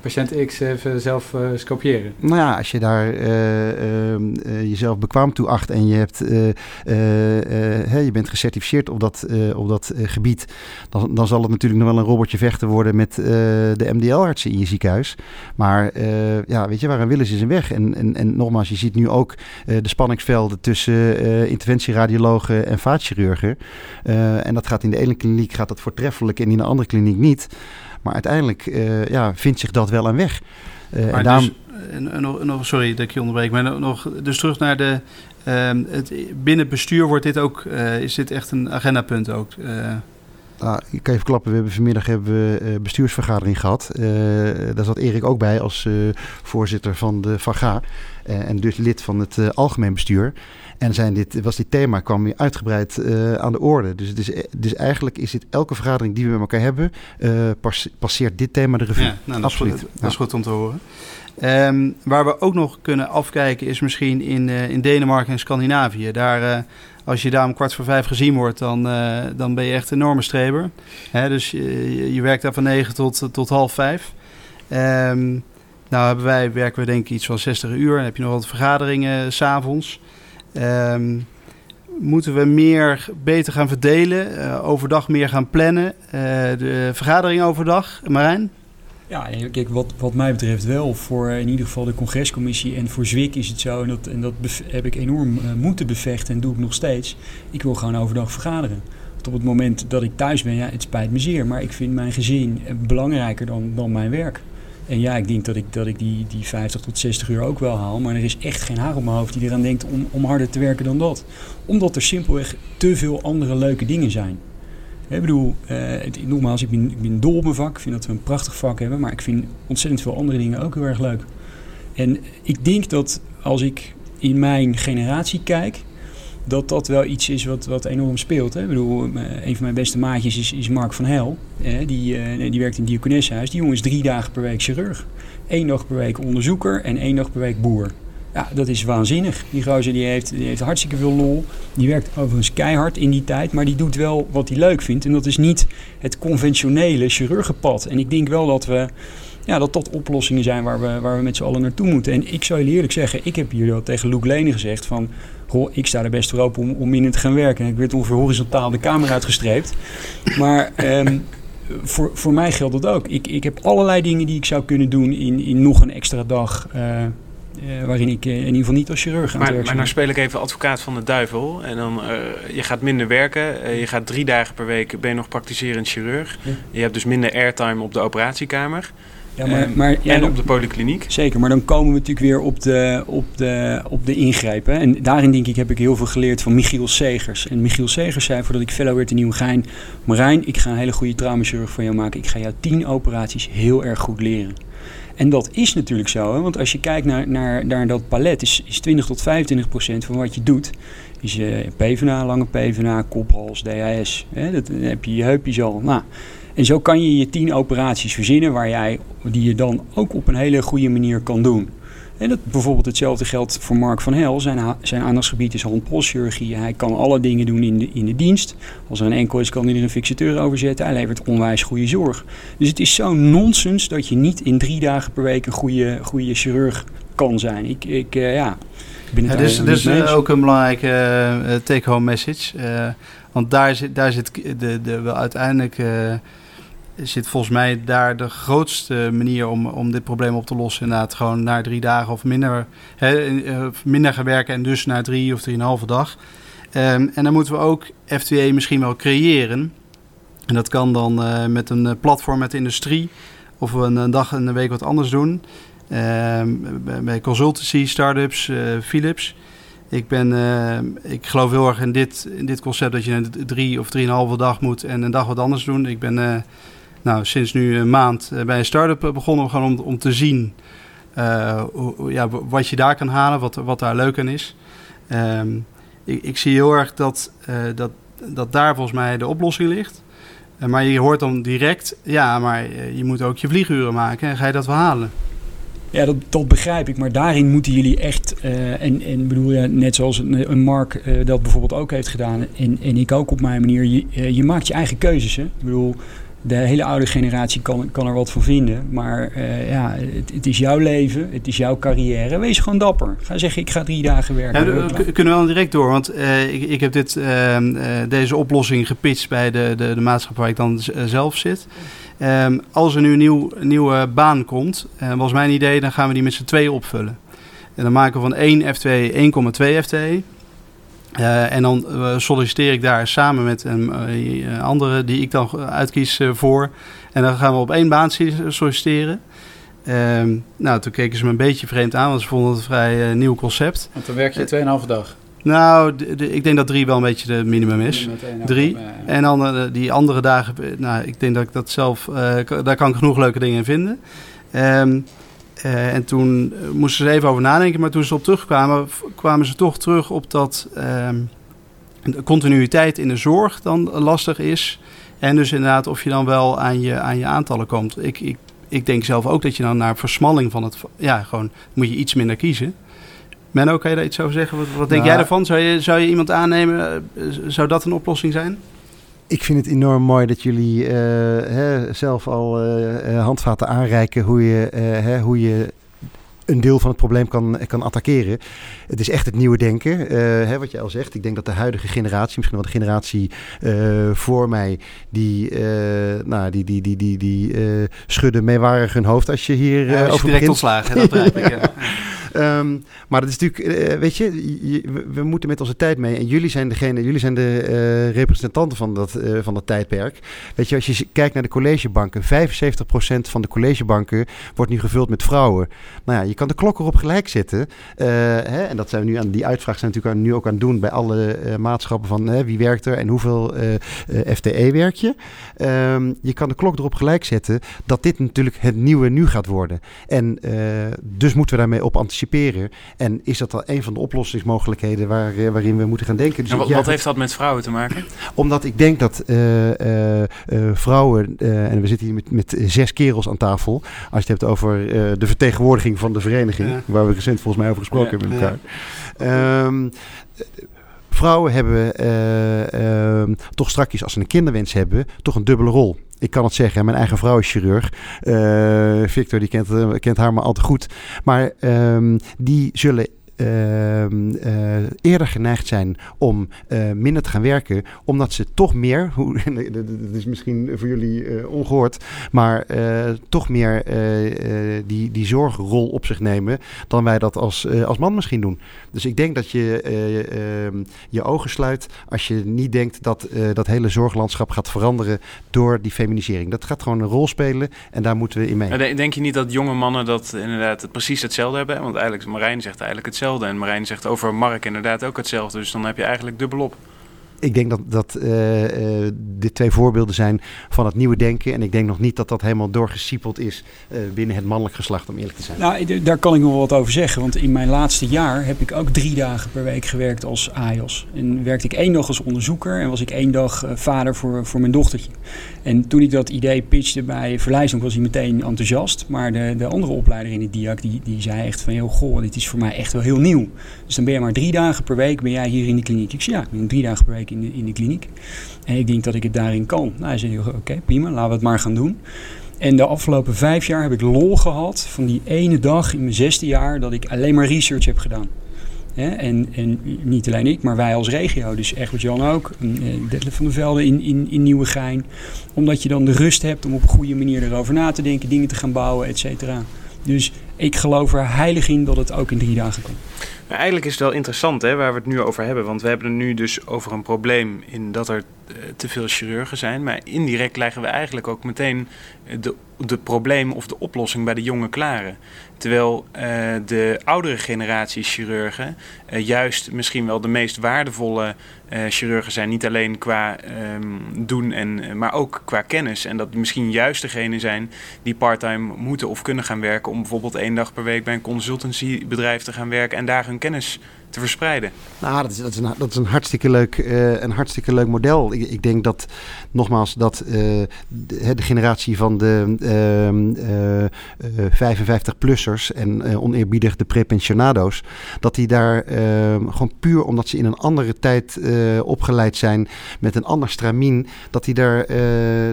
patiënt X even zelf uh, scopiëren? Nou ja, als je daar uh, uh, jezelf bekwaam toe acht en je, hebt, je bent gecertificeerd op dat, op dat gebied, dan, dan zal het natuurlijk nog wel een robotje vechten worden met de MDL-artsen in je ziekenhuis. Maar ja, weet je, waar een wil is een weg. En, en, en nogmaals, je ziet nu ook de spanningsvelden tussen interventieradiologen en vaatchirurgen. en dat gaat in de ene kliniek gaat dat voortreffelijk en in de andere kliniek niet. Maar uiteindelijk uh, ja, vindt zich dat wel een weg. Uh, en daarom... dus, nog, nog, sorry dat ik je onderbreek, maar nog, dus terug naar de. Uh, het, binnen het bestuur wordt dit ook, is dit echt een agendapunt ook? Ah, ik kan even klappen, we hebben vanmiddag hebben we bestuursvergadering gehad. Uh, daar zat Erik ook bij als uh, voorzitter van de VAGA. en dus lid van het algemeen bestuur. En zijn dit, was dit thema kwam weer uitgebreid aan de orde. Dus, het dus eigenlijk is dit elke vergadering die we met elkaar hebben, pas, passeert dit thema de revue. Ja, nou, dat Absoluut. Is goed, dat is goed om te horen. Um, waar we ook nog kunnen afkijken is misschien in, in Denemarken en Scandinavië. Daar als je daar om kwart voor vijf gezien wordt, dan, uh, dan ben je echt een enorme streber. Hè, dus je, je, werkt daar van negen tot, tot half vijf. Um, nou hebben wij, werken we denk ik iets van 60 uur. Dan heb je nog wat vergaderingen s'avonds. Um, moeten we meer beter gaan verdelen, uh, overdag meer gaan plannen. de vergadering overdag, Marijn? Ja, kijk, wat, wat mij betreft wel. Voor in ieder geval de congrescommissie en voor Zwik is het zo. En dat, en dat heb ik enorm moeten bevechten en doe ik nog steeds. Ik wil gewoon overdag vergaderen. Want op het moment dat ik thuis ben, ja, het spijt me zeer. Maar ik vind mijn gezin belangrijker dan, dan mijn werk. En ja, ik denk dat ik, dat ik die, die 50 tot 60 uur ook wel haal. Maar er is echt geen haar op mijn hoofd die eraan denkt om, om harder te werken dan dat. Omdat er simpelweg te veel andere leuke dingen zijn. Ik bedoel, uh, het, nogmaals, ik ben, ik ben dol op mijn vak. Ik vind dat we een prachtig vak hebben. Maar ik vind ontzettend veel andere dingen ook heel erg leuk. En ik denk dat als ik in mijn generatie kijk, dat dat wel iets is wat, wat enorm speelt. Hè? Ik bedoel, eh, een van mijn beste maatjes is, is Mark van Hel. Hè? Die, uh, die werkt in het Diakonessenhuis. Die jongen is drie dagen per week chirurg. Eén dag per week onderzoeker en één dag per week boer. Ja, dat is waanzinnig. Die gozer die heeft, die heeft hartstikke veel lol. Die werkt overigens keihard in die tijd, maar die doet wel wat hij leuk vindt. En dat is niet het conventionele chirurgenpad. En ik denk wel dat we ja, dat dat oplossingen zijn waar we, waar we met z'n allen naartoe moeten. En ik zou jullie eerlijk zeggen, ik heb hier al tegen Luke Lene gezegd van... Goh, ik sta er best voor open om, om in te gaan werken. En ik werd ongeveer horizontaal de kamer uitgestreept. Maar um, voor, voor mij geldt dat ook. Ik, ik heb allerlei dingen die ik zou kunnen doen in, in nog een extra dag... Uh, uh, waarin ik uh, in ieder geval niet als chirurg aan maar, het Maar nou speel ik even advocaat van de duivel. En dan, uh, je gaat minder werken. je gaat drie dagen per week, ben je nog praktiserend chirurg. Ja. Je hebt dus minder airtime op de operatiekamer. Ja, maar, maar, ja, en op de polykliniek. Zeker, maar dan komen we natuurlijk weer op de, op de, op de ingrijpen. En daarin denk ik heb ik heel veel geleerd van Michiel Segers. En Michiel Segers zei voordat ik fellow werd in Nieuwegein... Marijn, ik ga een hele goede traumachirurg van jou maken. Ik ga jou tien operaties heel erg goed leren. En dat is natuurlijk zo, hè? want als je kijkt naar, naar, naar dat palet, is, is 20 tot 25 procent van wat je doet. Is je PVNA, lange PVNA, kophals, DHS. Hè? Dat, dan heb je je heupjes al. Nou, en zo kan je je tien operaties verzinnen waar jij, die je dan ook op een hele goede manier kan doen. En dat bijvoorbeeld hetzelfde geldt voor Mark van Hel. Zijn, zijn aandachtsgebied is handpostchirurgie. Hij kan alle dingen doen in de, in de dienst. Als er een enkel is, kan hij er een fixateur over zetten. Hij levert onwijs goede zorg. Dus het is zo nonsens dat je niet in drie dagen per week een goede, goede chirurg kan zijn. Ik, ik uh, ja... Ik ben het ja, dus dus uh, ook een belangrijke uh, take-home message. want daar zit, daar zit de, de, wel uiteindelijk zit volgens mij daar de grootste manier om, om dit probleem op te lossen. Inderdaad, gewoon na drie dagen of minder, hè, eh, minder gaan werken en dus na drie of drieënhalve dag. Um, en dan moeten we ook FTA misschien wel creëren. En dat kan dan uh, met een eh, platform met de industrie of we een, dag en een week wat anders doen. Um, bij consultancy, startups, uh, Philips. Ik, ben, eh, ik geloof heel erg in dit, in dit concept dat je een drie of drieënhalve dag moet en een dag wat anders doen. Ik ben eh, nou, sinds nu een maand eh, bij een start-up begonnen gewoon om, om te zien hoe, ja, wat je daar kan halen, wat, wat daar leuk aan is. Ehm, ik, ik, zie heel erg dat, dat, dat daar volgens mij de oplossing ligt. maar je hoort dan direct, ja, maar je moet ook je vlieguren maken en ga je dat wel halen? Ja, dat, dat begrijp ik. Maar daarin moeten jullie echt, en, en bedoel je, net zoals een, een Mark dat bijvoorbeeld ook heeft gedaan, en, en ik ook op mijn manier, je, je maakt je eigen keuzes. Hè? Ik bedoel, de hele oude generatie kan, kan er wat van vinden. Maar ja, het, het, is jouw leven, het is jouw carrière. Wees gewoon dapper. Ga zeggen, ik ga drie dagen werken. Ja, we kunnen wel direct door, want ik, ik heb dit, ehm, deze oplossing gepitcht bij de, de, de maatschappij waar ik dan zelf zit. Um, als er nu een nieuw, nieuwe baan komt, was mijn idee, dan gaan we die met z'n tweeën opvullen. En dan maken we van 1 F2 1,2 FTE. Uh, en dan uh, solliciteer ik daar samen met een andere die ik dan uitkies voor. En dan gaan we op één baan solliciteren. Um, nou, toen keken ze me een beetje vreemd aan, want ze vonden het een vrij nieuw concept. Want dan werk je 2,5 dag. Nou, ik denk dat drie wel een beetje de minimum is. Drie. En dan die andere dagen, nou, ik denk dat ik dat zelf, daar kan ik genoeg leuke dingen in vinden. Um, uh, en toen moesten ze even over nadenken, maar toen ze op terugkwamen, kwamen ze toch terug op dat um, de continuïteit in de zorg dan lastig is. En dus inderdaad of je dan wel aan je, aan je aantallen komt. Ik, ik, ik denk zelf ook dat je dan naar versmalling van het, ja, gewoon moet je iets minder kiezen. Menno, kan je daar iets over zeggen? Wat, wat denk nou, jij ervan? Zou je, zou je iemand aannemen? Eh, zou dat een oplossing zijn? Ik vind het enorm mooi dat jullie uh, hè, zelf al uh, handvaten aanreiken hoe je, hè, hoe je een deel van het probleem kan, kan attackeren. Het is echt het nieuwe denken, hè, wat je al zegt. Ik denk dat de huidige generatie, misschien wel de generatie voor mij, die, nou, die, die, die, die, die schudden meewarig hun hoofd als je hier ja, als je over direct ontslagen, dat begrijp ik. *laughs* Ja. Um, maar dat is natuurlijk, uh, weet je, we, we, moeten met onze tijd mee. En jullie zijn degene, jullie zijn de uh, representanten van dat, uh, van dat tijdperk. Weet je, als je kijkt naar de collegebanken, 75% van de collegebanken wordt nu gevuld met vrouwen. Nou ja, je kan de klok erop gelijk zetten. Hè, en dat zijn we nu aan die uitvraag zijn natuurlijk nu ook aan het doen bij alle maatschappen van wie werkt er en hoeveel FTE werk je. Um, je kan de klok erop gelijk zetten dat dit natuurlijk het nieuwe nu gaat worden. En dus moeten we daarmee op anticiperen en is dat dan een van de oplossingsmogelijkheden waar, uh, waarin we moeten gaan denken? Dus en wat, ja, wat, heeft dat met vrouwen te maken? Omdat ik denk dat uh, uh, vrouwen, en we zitten hier met, met zes kerels aan tafel, als je het hebt over de vertegenwoordiging van de vereniging, ja. waar we recent volgens mij over gesproken ja. hebben met elkaar. Um, vrouwen hebben uh, uh, toch straks, als ze een kinderwens hebben, toch een dubbele rol. Ik kan het zeggen, mijn eigen vrouw is chirurg. Uh, Victor, die kent, kent haar maar al te goed. Maar um, die zullen uh, uh, eerder geneigd zijn om uh, minder te gaan werken, omdat ze toch meer, *laughs* dat is misschien voor jullie ongehoord, maar toch meer die, die zorgrol op zich nemen dan wij dat als, als man misschien doen. Dus ik denk dat je ehm, je ogen sluit als je niet denkt dat dat hele zorglandschap gaat veranderen door die feminisering. Dat gaat gewoon een rol spelen en daar moeten we in mee. Denk je niet dat jonge mannen dat inderdaad precies hetzelfde hebben? Want eigenlijk, Marijn zegt eigenlijk hetzelfde. En Marijn zegt over Mark inderdaad ook hetzelfde. Dus dan heb je eigenlijk dubbelop. Ik denk dat, dat uh, dit twee voorbeelden zijn van het nieuwe denken. En ik denk nog niet dat dat helemaal doorgesiepeld is uh, binnen het mannelijk geslacht, om eerlijk te zijn. Nou, daar kan ik nog wel wat over zeggen. Want in mijn laatste jaar heb ik ook drie dagen per week gewerkt als AIOS. En werkte ik één dag als onderzoeker en was ik één dag vader voor, voor mijn dochtertje. En toen ik dat idee pitchte bij Verlijsdonk was hij meteen enthousiast. Maar de, de andere opleider in de DIAC die, die zei echt van... Joh, goh, dit is voor mij echt wel heel nieuw. Dus dan ben je maar drie dagen per week ben jij hier in de kliniek. Ik zei ja, ik ben drie dagen per week in de, in de kliniek. En ik denk dat ik het daarin kan. Nou, hij zei, oké, prima, laten we het maar gaan doen. En de afgelopen vijf jaar heb ik lol gehad van die ene dag in mijn zesde jaar dat ik alleen maar research heb gedaan. en, en, niet alleen ik, maar wij als regio. Dus Egbert Jan ook. Uh, Detlef van der Velde in, in, in Nieuwegein. Omdat je dan de rust hebt om op een goede manier erover na te denken. Dingen te gaan bouwen, et cetera. Dus ik geloof er heilig in dat het ook in drie dagen kan. Maar eigenlijk is het wel interessant hè, waar we het nu over hebben. Want we hebben het nu dus over een probleem in dat er te veel chirurgen zijn. Maar indirect leggen we eigenlijk ook meteen de, de probleem of de oplossing bij de jonge klaren. Terwijl uh, de oudere generatie chirurgen juist misschien wel de meest waardevolle chirurgen zijn. Niet alleen qua um, doen, en, maar ook qua kennis. En dat misschien juist degene zijn die parttime moeten of kunnen gaan werken. Om bijvoorbeeld één dag per week bij een consultancybedrijf te gaan werken en daar hun kennis te verspreiden. Nou, dat is, dat is, een, dat is een, hartstikke leuk, uh, een hartstikke leuk model. Ik, ik denk dat, nogmaals, dat uh, de, de, generatie van de uh, 55-plussers en oneerbiedig de prepensionado's, dat die daar gewoon puur omdat ze in een andere tijd opgeleid zijn met een ander stramien, dat die, daar,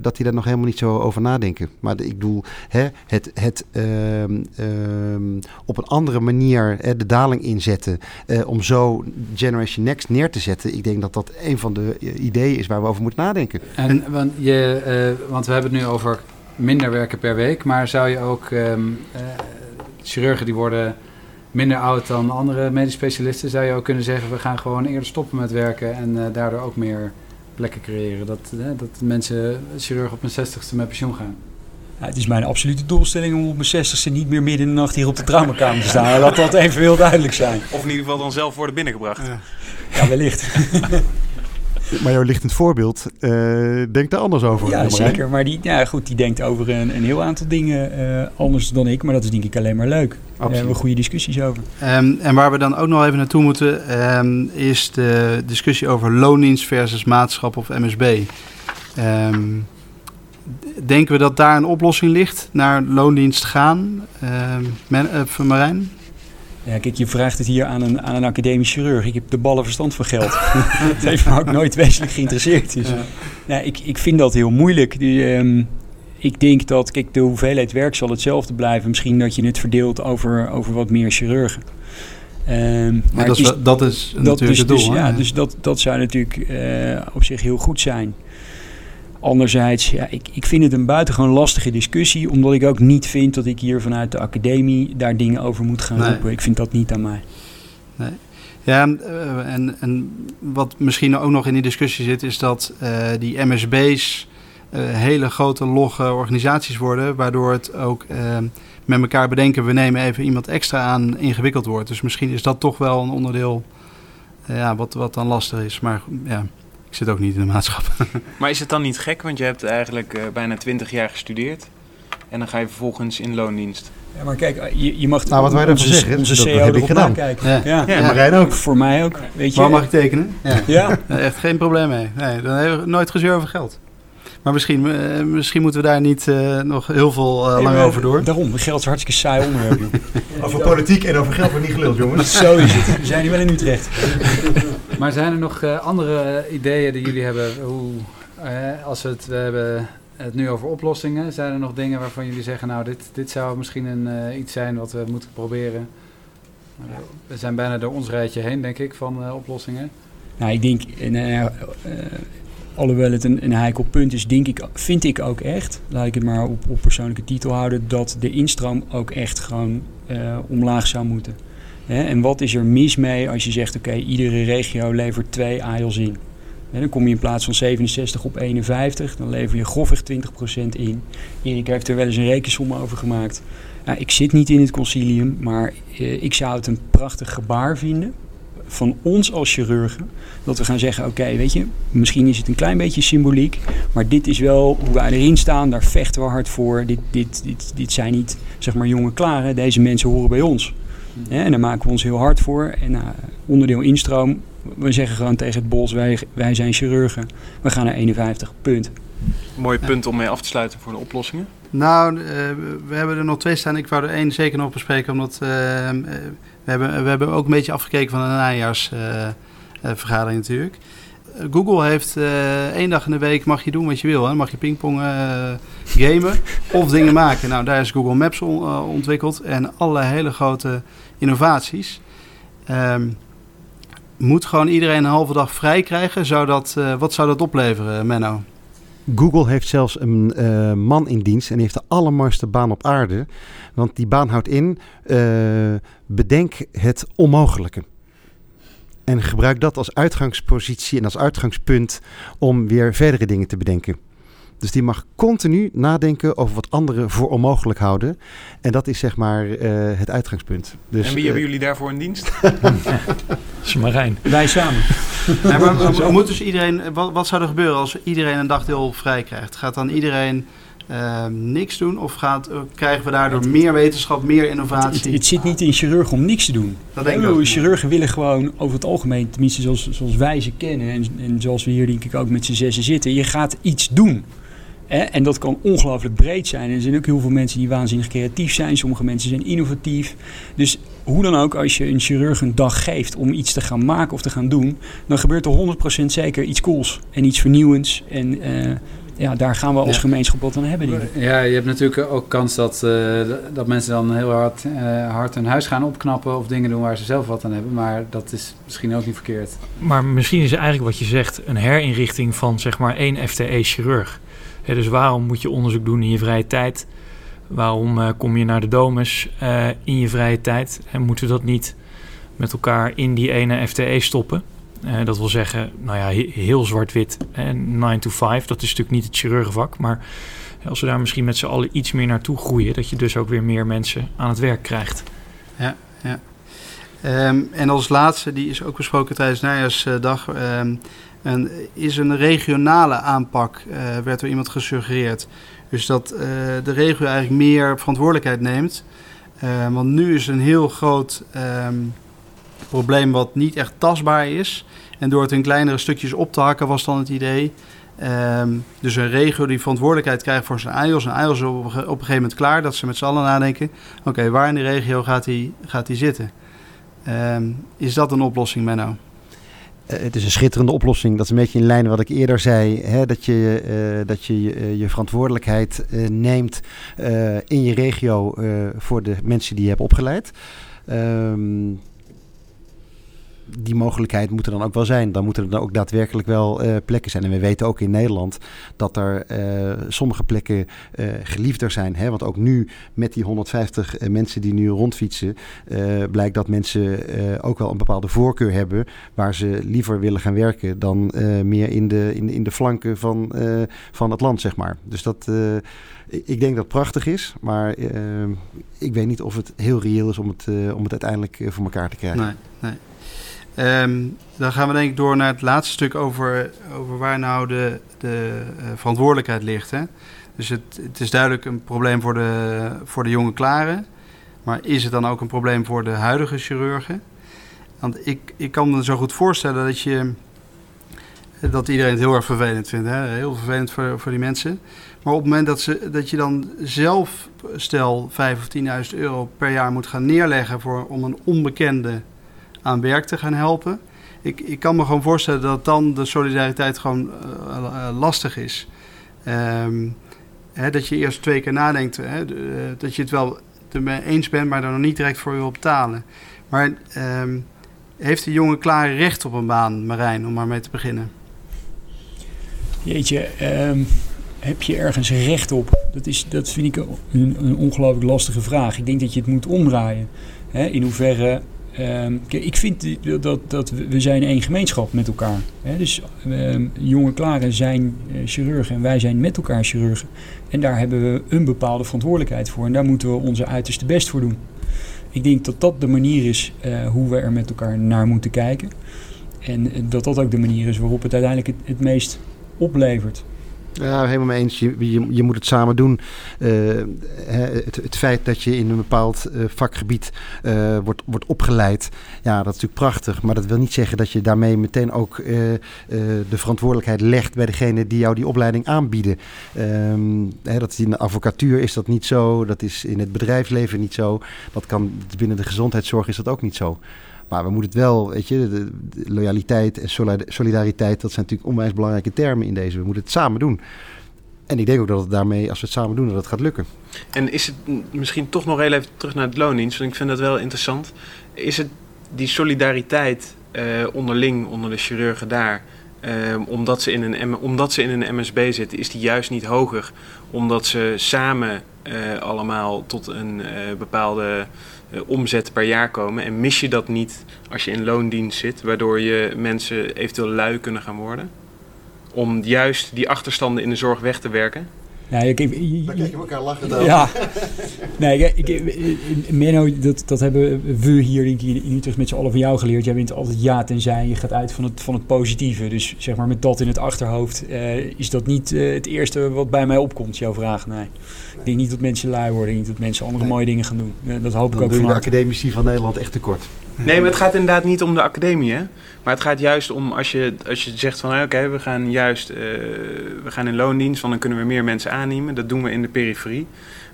dat die daar nog helemaal niet zo over nadenken. Maar ik bedoel, hè, het, het op een andere manier de daling inzetten om zo Generation Next neer te zetten. Ik denk dat dat een van de eh, ideeën is waar we over moeten nadenken. En, want, je, uh, want we hebben het nu over minder werken per week, maar zou je ook um, uh, chirurgen die worden minder oud dan andere medisch specialisten, zou je ook kunnen zeggen we gaan gewoon eerder stoppen met werken en uh, daardoor ook meer plekken creëren. Dat, dat mensen, chirurgen op hun zestigste met pensioen gaan. Ja, het is mijn absolute doelstelling om op mijn zestigste niet meer midden in de nacht hier op de traumakamer te staan. Laat dat even heel duidelijk zijn. Of in ieder geval dan zelf worden binnengebracht. Ja, ja wellicht. *laughs* Maar jouw lichtend voorbeeld uh, denkt er anders over. Ja, zeker. Maar die, ja, goed, die denkt over een, een heel aantal dingen uh, anders dan ik. Maar dat is denk ik alleen maar leuk. Daar hebben we goede discussies over. Um, en waar we dan ook nog even naartoe moeten... Um, is de discussie over loondienst versus maatschap of MSB. Um, denken we dat daar een oplossing ligt, naar loondienst gaan, uh, van Marijn? Ja, kijk, je vraagt het hier aan een, aan een academisch chirurg. Ik heb de ballen verstand van geld. *laughs* dat heeft me ook nooit wezenlijk geïnteresseerd. Dus, ja. ja ik, ik vind dat heel moeilijk. Die, um, ik denk dat, kijk, de hoeveelheid werk zal hetzelfde blijven. Misschien dat je het verdeelt over, over wat meer chirurgen. Um, maar dat is, dat is natuurlijk dus, het doel. Dus, ja, dus dat, dat zou natuurlijk uh, op zich heel goed zijn. Anderzijds, ja, ik, ik vind het een buitengewoon lastige discussie, omdat ik ook niet vind dat ik hier vanuit de academie daar dingen over moet gaan nee. roepen. Ik vind dat niet aan mij. Nee. Ja, en, en wat misschien ook nog in die discussie zit, is dat uh, die MSB's uh, hele grote logge organisaties worden, waardoor het ook uh, met elkaar bedenken, we nemen even iemand extra aan, ingewikkeld wordt. Dus misschien is dat toch wel een onderdeel ja, wat, wat dan lastig is. Maar ja. Ik zit ook niet in de maatschappij. *laughs* Maar is het dan niet gek? Want je hebt eigenlijk uh, bijna 20 jaar gestudeerd. En dan ga je vervolgens in loondienst. Ja, maar kijk, je, je mag nou, wat wij onze, zeggen, onze dat CEO heb ik gedaan. kijken. Ja. Ja. Ja. ja, Marijn ook. Voor mij ook. Weet je, Waar mag ik tekenen? Ja. ja. Echt geen probleem mee. Nee, dan hebben we nooit gezeur over geld. Maar misschien, uh, misschien moeten we daar niet uh, nog heel veel uh, lang over door. Daarom, geld is een hartstikke saai onderwerp. *laughs* over politiek en over geld wordt niet geluld, jongens. Zo is het. We zijn hier wel in Utrecht. *laughs* maar zijn er nog andere ideeën die jullie hebben? Hoe, als we het, we hebben het nu over oplossingen. Zijn er nog dingen waarvan jullie zeggen, nou, dit, dit zou misschien een, iets zijn wat we moeten proberen? We zijn bijna door ons rijtje heen, denk ik, van oplossingen. Nou, ik denk... Alhoewel het een, heikel punt is, denk ik, vind ik ook echt, laat ik het maar op, op persoonlijke titel houden, dat de instroom ook echt gewoon omlaag zou moeten. En wat is er mis mee als je zegt, oké, iedere regio levert twee AIOS in. Dan kom je in plaats van 67 op 51, dan lever je grofweg 20% in. Erik heeft er wel eens een rekensom over gemaakt. Nou, ik zit niet in het concilium, maar uh, ik zou het een prachtig gebaar vinden van ons als chirurgen. Dat we gaan zeggen, oké, weet je, misschien is het een klein beetje symboliek. Maar dit is wel hoe wij erin staan. Daar vechten we hard voor. Dit, dit, dit, dit zijn niet, zeg maar, jonge klaren. Deze mensen horen bij ons. Ja, en daar maken we ons heel hard voor. En uh, onderdeel instroom. We zeggen gewoon tegen het bos, wij, wij zijn chirurgen. We gaan naar 51, punt. Mooi punt om mee af te sluiten voor de oplossingen. Nou, uh, we hebben er nog twee staan. Ik wou er één zeker nog bespreken, omdat... Uh, we hebben, we hebben ook een beetje afgekeken van een najaarsvergadering uh, natuurlijk. Google heeft uh, één dag in de week mag je doen wat je wil. Hè? Mag je pingpong uh, gamen of dingen maken. Nou, daar is Google Maps on, uh, ontwikkeld en allerlei hele grote innovaties. Um, moet gewoon iedereen een halve dag vrij krijgen? Zou dat, wat zou dat opleveren, Menno? Google heeft zelfs een uh, man in dienst en heeft de allermooiste baan op aarde. Want die baan houdt in, uh, bedenk het onmogelijke. En gebruik dat als uitgangspositie en als uitgangspunt om weer verdere dingen te bedenken. Dus die mag continu nadenken over wat anderen voor onmogelijk houden. En dat is zeg maar uh, het uitgangspunt. Dus, en wie uh, hebben jullie daarvoor in dienst? *laughs* Marijn. Wij samen. *laughs* Ja, maar, maar moet dus iedereen, wat, wat, zou er gebeuren als iedereen een dagdeel vrij krijgt? Gaat dan iedereen uh, niks doen? Of gaat, krijgen we daardoor meer wetenschap, meer innovatie? Het, het, zit niet in chirurgen om niks te doen. Dat denk ik ook. Chirurgen willen gewoon over het algemeen, tenminste zoals, zoals wij ze kennen... En, en zoals we hier denk ik ook met z'n zessen zitten... je gaat iets doen. En dat kan ongelooflijk breed zijn. Er zijn ook heel veel mensen die waanzinnig creatief zijn. Sommige mensen zijn innovatief. Dus hoe dan ook, als je een chirurg een dag geeft om iets te gaan maken of te gaan doen, dan gebeurt er 100% zeker iets cools en iets vernieuwends. En uh, ja, daar gaan we als Ja. gemeenschap wat aan hebben. Ja, je hebt natuurlijk ook kans dat, eh, dat mensen dan heel hard, eh, hard hun huis gaan opknappen of dingen doen waar ze zelf wat aan hebben. Maar dat is misschien ook niet verkeerd. Maar misschien is eigenlijk wat je zegt een herinrichting van zeg maar één FTE-chirurg. Dus waarom moet je onderzoek doen in je vrije tijd? Waarom eh, kom je naar de domus eh, in je vrije tijd? En moeten we dat niet met elkaar in die ene FTE stoppen? Eh, dat wil zeggen, nou ja, he- heel zwart-wit en 9 to 5. Dat is natuurlijk niet het chirurgenvak. Maar als we daar misschien met z'n allen iets meer naartoe groeien... dat je dus ook weer meer mensen aan het werk krijgt. Ehm, en als laatste, die is ook besproken tijdens Najaarsdag, ehm, een, is een regionale aanpak, eh, werd door iemand gesuggereerd. Dus dat eh, de regio eigenlijk meer verantwoordelijkheid neemt. Eh, want nu is een heel groot ehm, probleem wat niet echt tastbaar is. En door het in kleinere stukjes op te hakken was dan het idee. Ehm, dus een regio die verantwoordelijkheid krijgt voor zijn eiers. En eiers is op, een gegeven moment klaar dat ze met z'n allen nadenken. Oké, waar in de regio gaat die, gaat die zitten? Ehm, is dat een oplossing, Menno? Eh, het is een schitterende oplossing. Dat is een beetje in lijn met wat ik eerder zei. Hè, dat je eh, dat je, eh, je verantwoordelijkheid neemt in je regio voor de mensen die je hebt opgeleid. Ehm, die mogelijkheid moet er dan ook wel zijn. Dan moeten er dan ook daadwerkelijk wel eh, plekken zijn. En we weten ook in Nederland dat er eh, sommige plekken eh, geliefder zijn. Hè? Want ook nu met die 150 eh, mensen die nu rondfietsen, blijkt dat mensen ook wel een bepaalde voorkeur hebben waar ze liever willen gaan werken dan meer in de, in, in de flanken van, van het land, zeg maar. Dus dat, ik denk dat het prachtig is, maar ik weet niet of het heel reëel is om het, om het uiteindelijk voor elkaar te krijgen. Nee, nee. Ehm, dan gaan we denk ik door naar het laatste stuk over, over waar nou de, de eh, verantwoordelijkheid ligt. Hè? Dus het, het is duidelijk een probleem voor de, voor de jonge klaren. Maar is het dan ook een probleem voor de huidige chirurgen? Want ik, ik kan me zo goed voorstellen dat je dat iedereen het heel erg vervelend vindt. Hè? Heel vervelend voor, voor die mensen. Maar op het moment dat, ze, dat je dan zelf, stel 5.000 of 10.000 euro per jaar moet gaan neerleggen voor, om een onbekende aan werk te gaan helpen. Ik, ik kan me gewoon voorstellen dat dan de solidariteit gewoon eh, eh, lastig is. Ehm, hè, dat je eerst twee keer nadenkt. Hè, eh, dat je het wel ermee eens bent, maar daar nog niet direct voor wil betalen. Maar ehm, heeft de jongen klaar recht op een baan, Marijn, om maar mee te beginnen? Jeetje, ehm, heb je ergens recht op? Dat, is, dat vind ik een, ongelooflijk lastige vraag. Ik denk dat je het moet omdraaien. In hoeverre... ehm, ik vind dat, dat, we zijn één gemeenschap met elkaar. Hè, dus ehm, jonge klaren zijn eh, chirurgen en wij zijn met elkaar chirurgen. En daar hebben we een bepaalde verantwoordelijkheid voor. En daar moeten we onze uiterste best voor doen. Ik denk dat dat de manier is eh, hoe we er met elkaar naar moeten kijken. En eh, dat dat ook de manier is waarop het uiteindelijk het meest oplevert. Ja, helemaal mee eens. Je, je, moet het samen doen. Eh, het, het feit dat je in een bepaald eh, vakgebied eh, wordt, wordt opgeleid, ja, dat is natuurlijk prachtig. Maar dat wil niet zeggen dat je daarmee meteen ook de verantwoordelijkheid legt bij degene die jou die opleiding aanbieden. Ehm, hè, dat is in de advocatuur is dat niet zo. Dat is in het bedrijfsleven niet zo. Dat kan binnen de gezondheidszorg is dat ook niet zo. Maar we moeten het wel, weet je, de, loyaliteit en solida- solidariteit, dat zijn natuurlijk onwijs belangrijke termen in deze. We moeten het samen doen. En ik denk ook dat het daarmee, als we het samen doen, dat het gaat lukken. En is het misschien toch nog heel even terug naar het loondienst, want ik vind dat wel interessant. Is het die solidariteit eh, onderling, onder de chirurgen daar, Ehm, omdat, ze in een, omdat ze in een MSB zitten, is die juist niet hoger. Omdat ze samen eh, allemaal tot een eh, bepaalde eh, omzet per jaar komen. En mis je dat niet als je in loondienst zit, waardoor je mensen eventueel lui kunnen gaan worden? Om juist die achterstanden in de zorg weg te werken? Ja, ik, ik, Dan kijk je elkaar lachen dan. Ja. Nee, ik, ik, ik- Menno, dat, dat hebben we hier ik, in Utrecht met z'n allen van jou geleerd. Jij bent altijd ja tenzij je gaat uit van het, van het positieve. Dus zeg maar met dat in het achterhoofd eh, is dat niet eh, het eerste wat bij mij opkomt, jouw vraag. Nee. Ik denk niet dat mensen lui worden. Ik denk niet dat mensen andere Nee. mooie dingen gaan doen. Eh, dat hoop ik Dan ook doe je van de harte. academici van Nederland echt tekort. Nee, maar het gaat inderdaad niet om de academie, hè? Maar het gaat juist om als je, als je zegt van... oké, we gaan juist eh, we gaan in loondienst... want dan kunnen we meer mensen aannemen. Dat doen we in de periferie.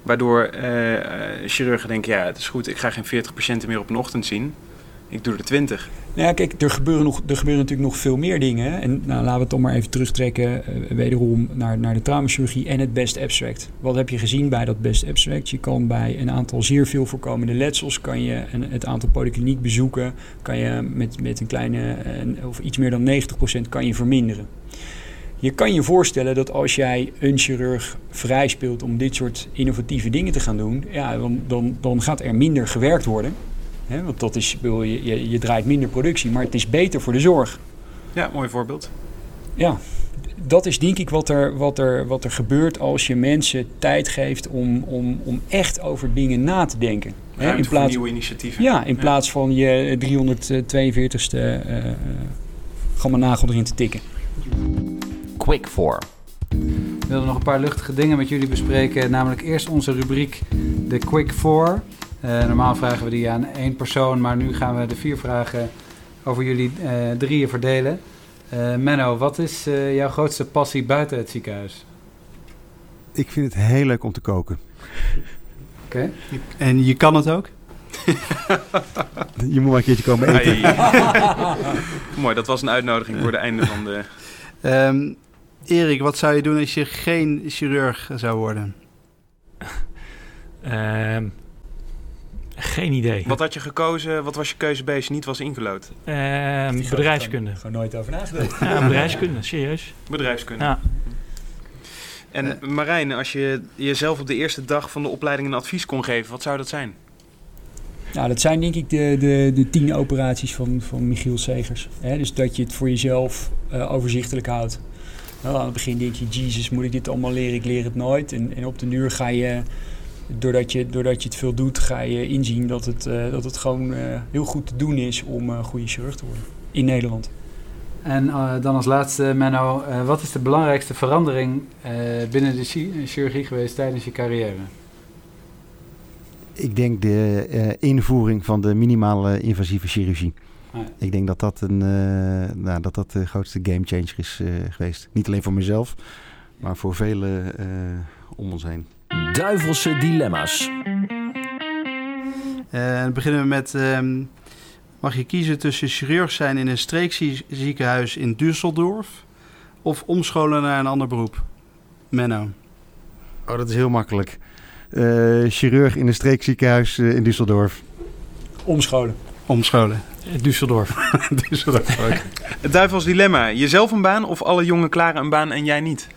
Waardoor eh, chirurgen denken... ja, het is goed, ik ga geen 40 patiënten meer op een ochtend zien. Ik doe er 20. Nou ja, kijk, er gebeuren, nog, er gebeuren natuurlijk nog veel meer dingen. En nou, laten we het dan maar even terugtrekken, eh, wederom naar, naar de traumachirurgie en het best abstract. Wat heb je gezien bij dat best abstract? Je kan bij een aantal zeer veel voorkomende letsels, kan je een, het aantal polykliniek bezoeken, kan je met, met een kleine, eh, of iets meer dan 90% kan je verminderen. Je kan je voorstellen dat als jij een chirurg vrijspeelt om dit soort innovatieve dingen te gaan doen, ja, dan, dan, dan gaat er minder gewerkt worden. Hè, want dat is, bedoel, je, je, je draait minder productie, maar het is beter voor de zorg. Ja, mooi voorbeeld. Ja, dat is denk ik wat er, wat er, wat er gebeurt als je mensen tijd geeft om, om, om echt over dingen na te denken. Hè, in voor plaats, nieuwe initiatieven. ja, in plaats van je 342ste eh eh, gamma nagel erin te tikken. Quick for. Ik wilde nog een paar luchtige dingen met jullie bespreken. Namelijk eerst onze rubriek de Quick Four. Eh, normaal vragen we die aan één persoon, maar nu gaan we de vier vragen over jullie eh, drieën verdelen. Eh, Menno, wat is eh, jouw grootste passie buiten het ziekenhuis? Ik vind het heel leuk om te koken. Oké. En je kan het ook? Je moet maar een keertje komen eten. *laughs* Mooi, dat was een uitnodiging voor het einde van de... Ehm, Erik, wat zou je doen als je geen chirurg zou worden? Ehm, geen idee. Wat had je gekozen? Wat was je keuze B als je niet was ingelood? Ehm, bedrijfskunde. Gewoon nooit over nagedacht. Ja, bedrijfskunde, serieus. Bedrijfskunde. Ja. En Marijn, als je jezelf op de eerste dag van de opleiding een advies kon geven, wat zou dat zijn? Nou, dat zijn denk ik de, de, de tien operaties van, van Michiel Segers. Hè, dus dat je het voor jezelf eh, overzichtelijk houdt. Nou, aan het begin denk je, jezus, moet ik dit allemaal leren? Ik leer het nooit. En, en op de duur ga je, doordat je, doordat je het veel doet, ga je inzien dat het, eh, dat het gewoon eh, heel goed te doen is om eh goede chirurg te worden. In Nederland. En eh, dan als laatste, Menno, eh, wat is de belangrijkste verandering eh, binnen de chi- chirurgie geweest tijdens je carrière? Ik denk de eh, invoering van de minimale invasieve chirurgie. Ah, ja. Ik denk dat dat, een, eh, nou, dat, dat de grootste gamechanger is eh, geweest. Niet alleen voor mezelf, maar voor velen eh, om ons heen. Duivelse dilemma's. Eh, dan beginnen we met... ehm, mag je kiezen tussen chirurg zijn in een streekziekenhuis in Düsseldorf... of omscholen naar een ander beroep? Menno. Oh, dat is heel makkelijk. Eh, chirurg in een streekziekenhuis eh, in Düsseldorf. Omscholen. Omscholen. Düsseldorf. *laughs* Düsseldorf. *laughs* Het duivels dilemma. Jezelf een baan of alle jongen klaren een baan en jij niet?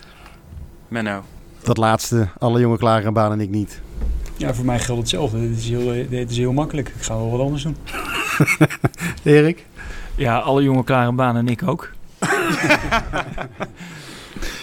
Menno. Dat laatste, alle jongen klaren en ik niet. Ja, voor mij geldt hetzelfde. Dit is heel, eh, dit is heel makkelijk. Ik ga wel wat anders doen. *laughs* Erik? Ja, alle jongen klaar en ik ook. *laughs*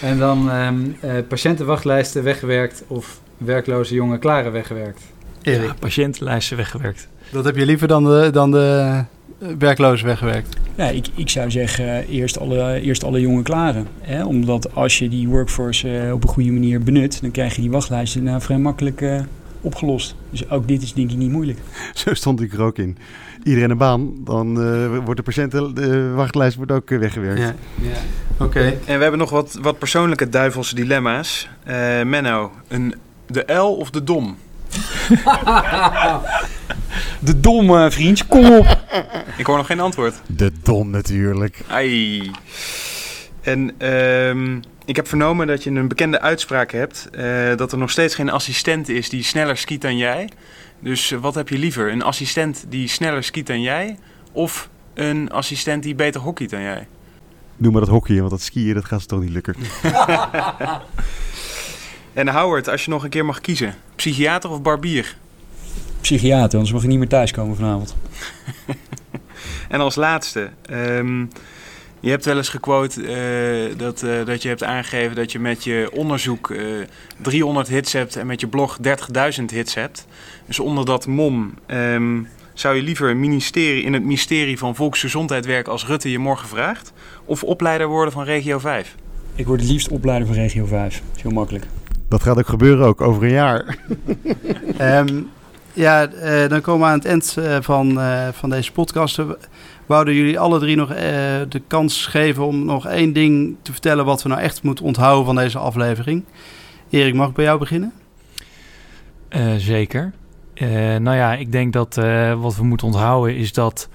En dan ehm, eh, patiëntenwachtlijsten weggewerkt of werkloze jonge klaren weggewerkt? Erik. Ja, patiëntenlijsten weggewerkt. Dat heb je liever dan de, dan de eh, werklozen weggewerkt. Ja, ik, ik zou zeggen eh, eerst alle, eerst alle jongen klaren. Hè? Omdat als je die workforce eh, op een goede manier benut, dan krijg je die wachtlijsten nou, vrij makkelijk eh, opgelost. Dus ook dit is denk ik niet moeilijk. *laughs* Zo stond ik er ook in. Iedereen een baan, dan eh, wordt de patiënten, de wachtlijst wordt ook weggewerkt. Ja. ja. Oké. En we hebben nog wat, wat persoonlijke duivelse dilemma's. Eh, Menno, een, de L of de dom? *laughs* De domme vriend, kom op! Ik hoor nog geen antwoord. De dom natuurlijk. Ai. En ehm, ik heb vernomen dat je een bekende uitspraak hebt. eh, dat er nog steeds geen assistent is die sneller skiet dan jij. Dus wat heb je liever? Een assistent die sneller skiet dan jij? Of een assistent die beter hockeyt dan jij? Doe maar dat hockeyen, want dat skiën, dat gaat ze toch niet lukken. *laughs* En Howard, als je nog een keer mag kiezen. Psychiater of barbier? Psychiater, anders mag ik niet meer thuiskomen vanavond. *laughs* En als laatste, ehm, je hebt wel eens gequote eh, dat, eh, dat je hebt aangegeven dat je met je onderzoek eh, 300 hits hebt en met je blog 30.000 hits hebt. Dus onder dat mom ehm, zou je liever ministerie, in het ministerie van Volksgezondheid werken als Rutte je morgen vraagt? Of opleider worden van Regio 5? Ik word het liefst opleider van Regio 5. Dat is heel makkelijk. Dat gaat ook gebeuren ook over een jaar. *laughs* Ehm, ja, eh, dan komen we aan het eind eh, van, eh, van deze podcast. We wouden jullie alle drie nog eh, de kans geven om nog één ding te vertellen wat we nou echt moeten onthouden van deze aflevering. Erik, mag ik bij jou beginnen? Eh, zeker. Eh, nou ja, ik denk dat eh, wat we moeten onthouden is dat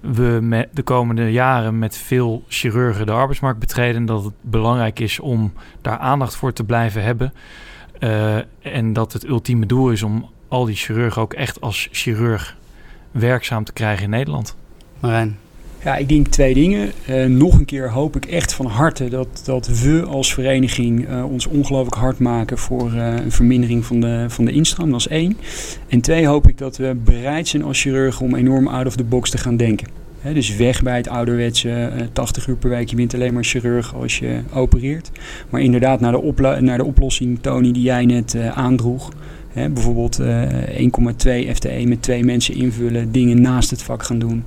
we met de komende jaren met veel chirurgen de arbeidsmarkt betreden. Dat het belangrijk is om daar aandacht voor te blijven hebben. Eh, en dat het ultieme doel is om al die chirurgen ook echt als chirurg werkzaam te krijgen in Nederland. Marijn. Ja, ik denk twee dingen. Eh, nog een keer hoop ik echt van harte dat, dat we als vereniging eh, ons ongelooflijk hard maken voor eh, een vermindering van de, van de instroom. Dat is één. En twee hoop ik dat we bereid zijn als chirurgen om enorm out of the box te gaan denken. Dus weg bij het ouderwetse eh, 80 uur per week. Je bent alleen maar chirurg als je opereert. Maar inderdaad naar de, naar de oplossing, Tony, die jij net aandroeg. Hè, bijvoorbeeld eh, 1,2 FTE met twee mensen invullen, dingen naast het vak gaan doen.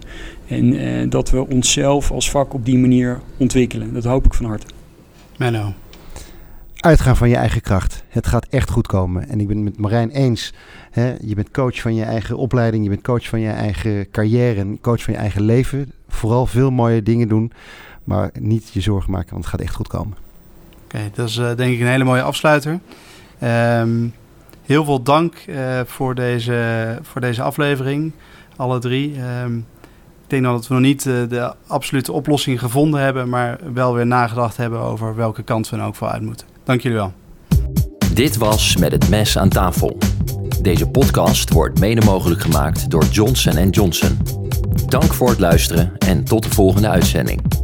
En eh, dat we onszelf als vak op die manier ontwikkelen. Dat hoop ik van harte. Menno. Uitgaan van je eigen kracht. Het gaat echt goed komen. En ik ben het met Marijn eens. Hè? Je bent coach van je eigen opleiding. Je bent coach van je eigen carrière. En coach van je eigen leven. Vooral veel mooie dingen doen. Maar niet je zorgen maken, want het gaat echt goed komen. Oké, dat is eh, denk ik een hele mooie afsluiter. Ehm, heel veel dank eh, voor, deze, voor deze aflevering, alle drie. Ehm, ik denk dat we nog niet eh, de absolute oplossing gevonden hebben, maar wel weer nagedacht hebben over welke kant we nou ook voor uit moeten. Dank jullie wel. Dit was Met het Mes aan tafel. Deze podcast wordt mede mogelijk gemaakt door Johnson Johnson. Dank voor het luisteren en tot de volgende uitzending.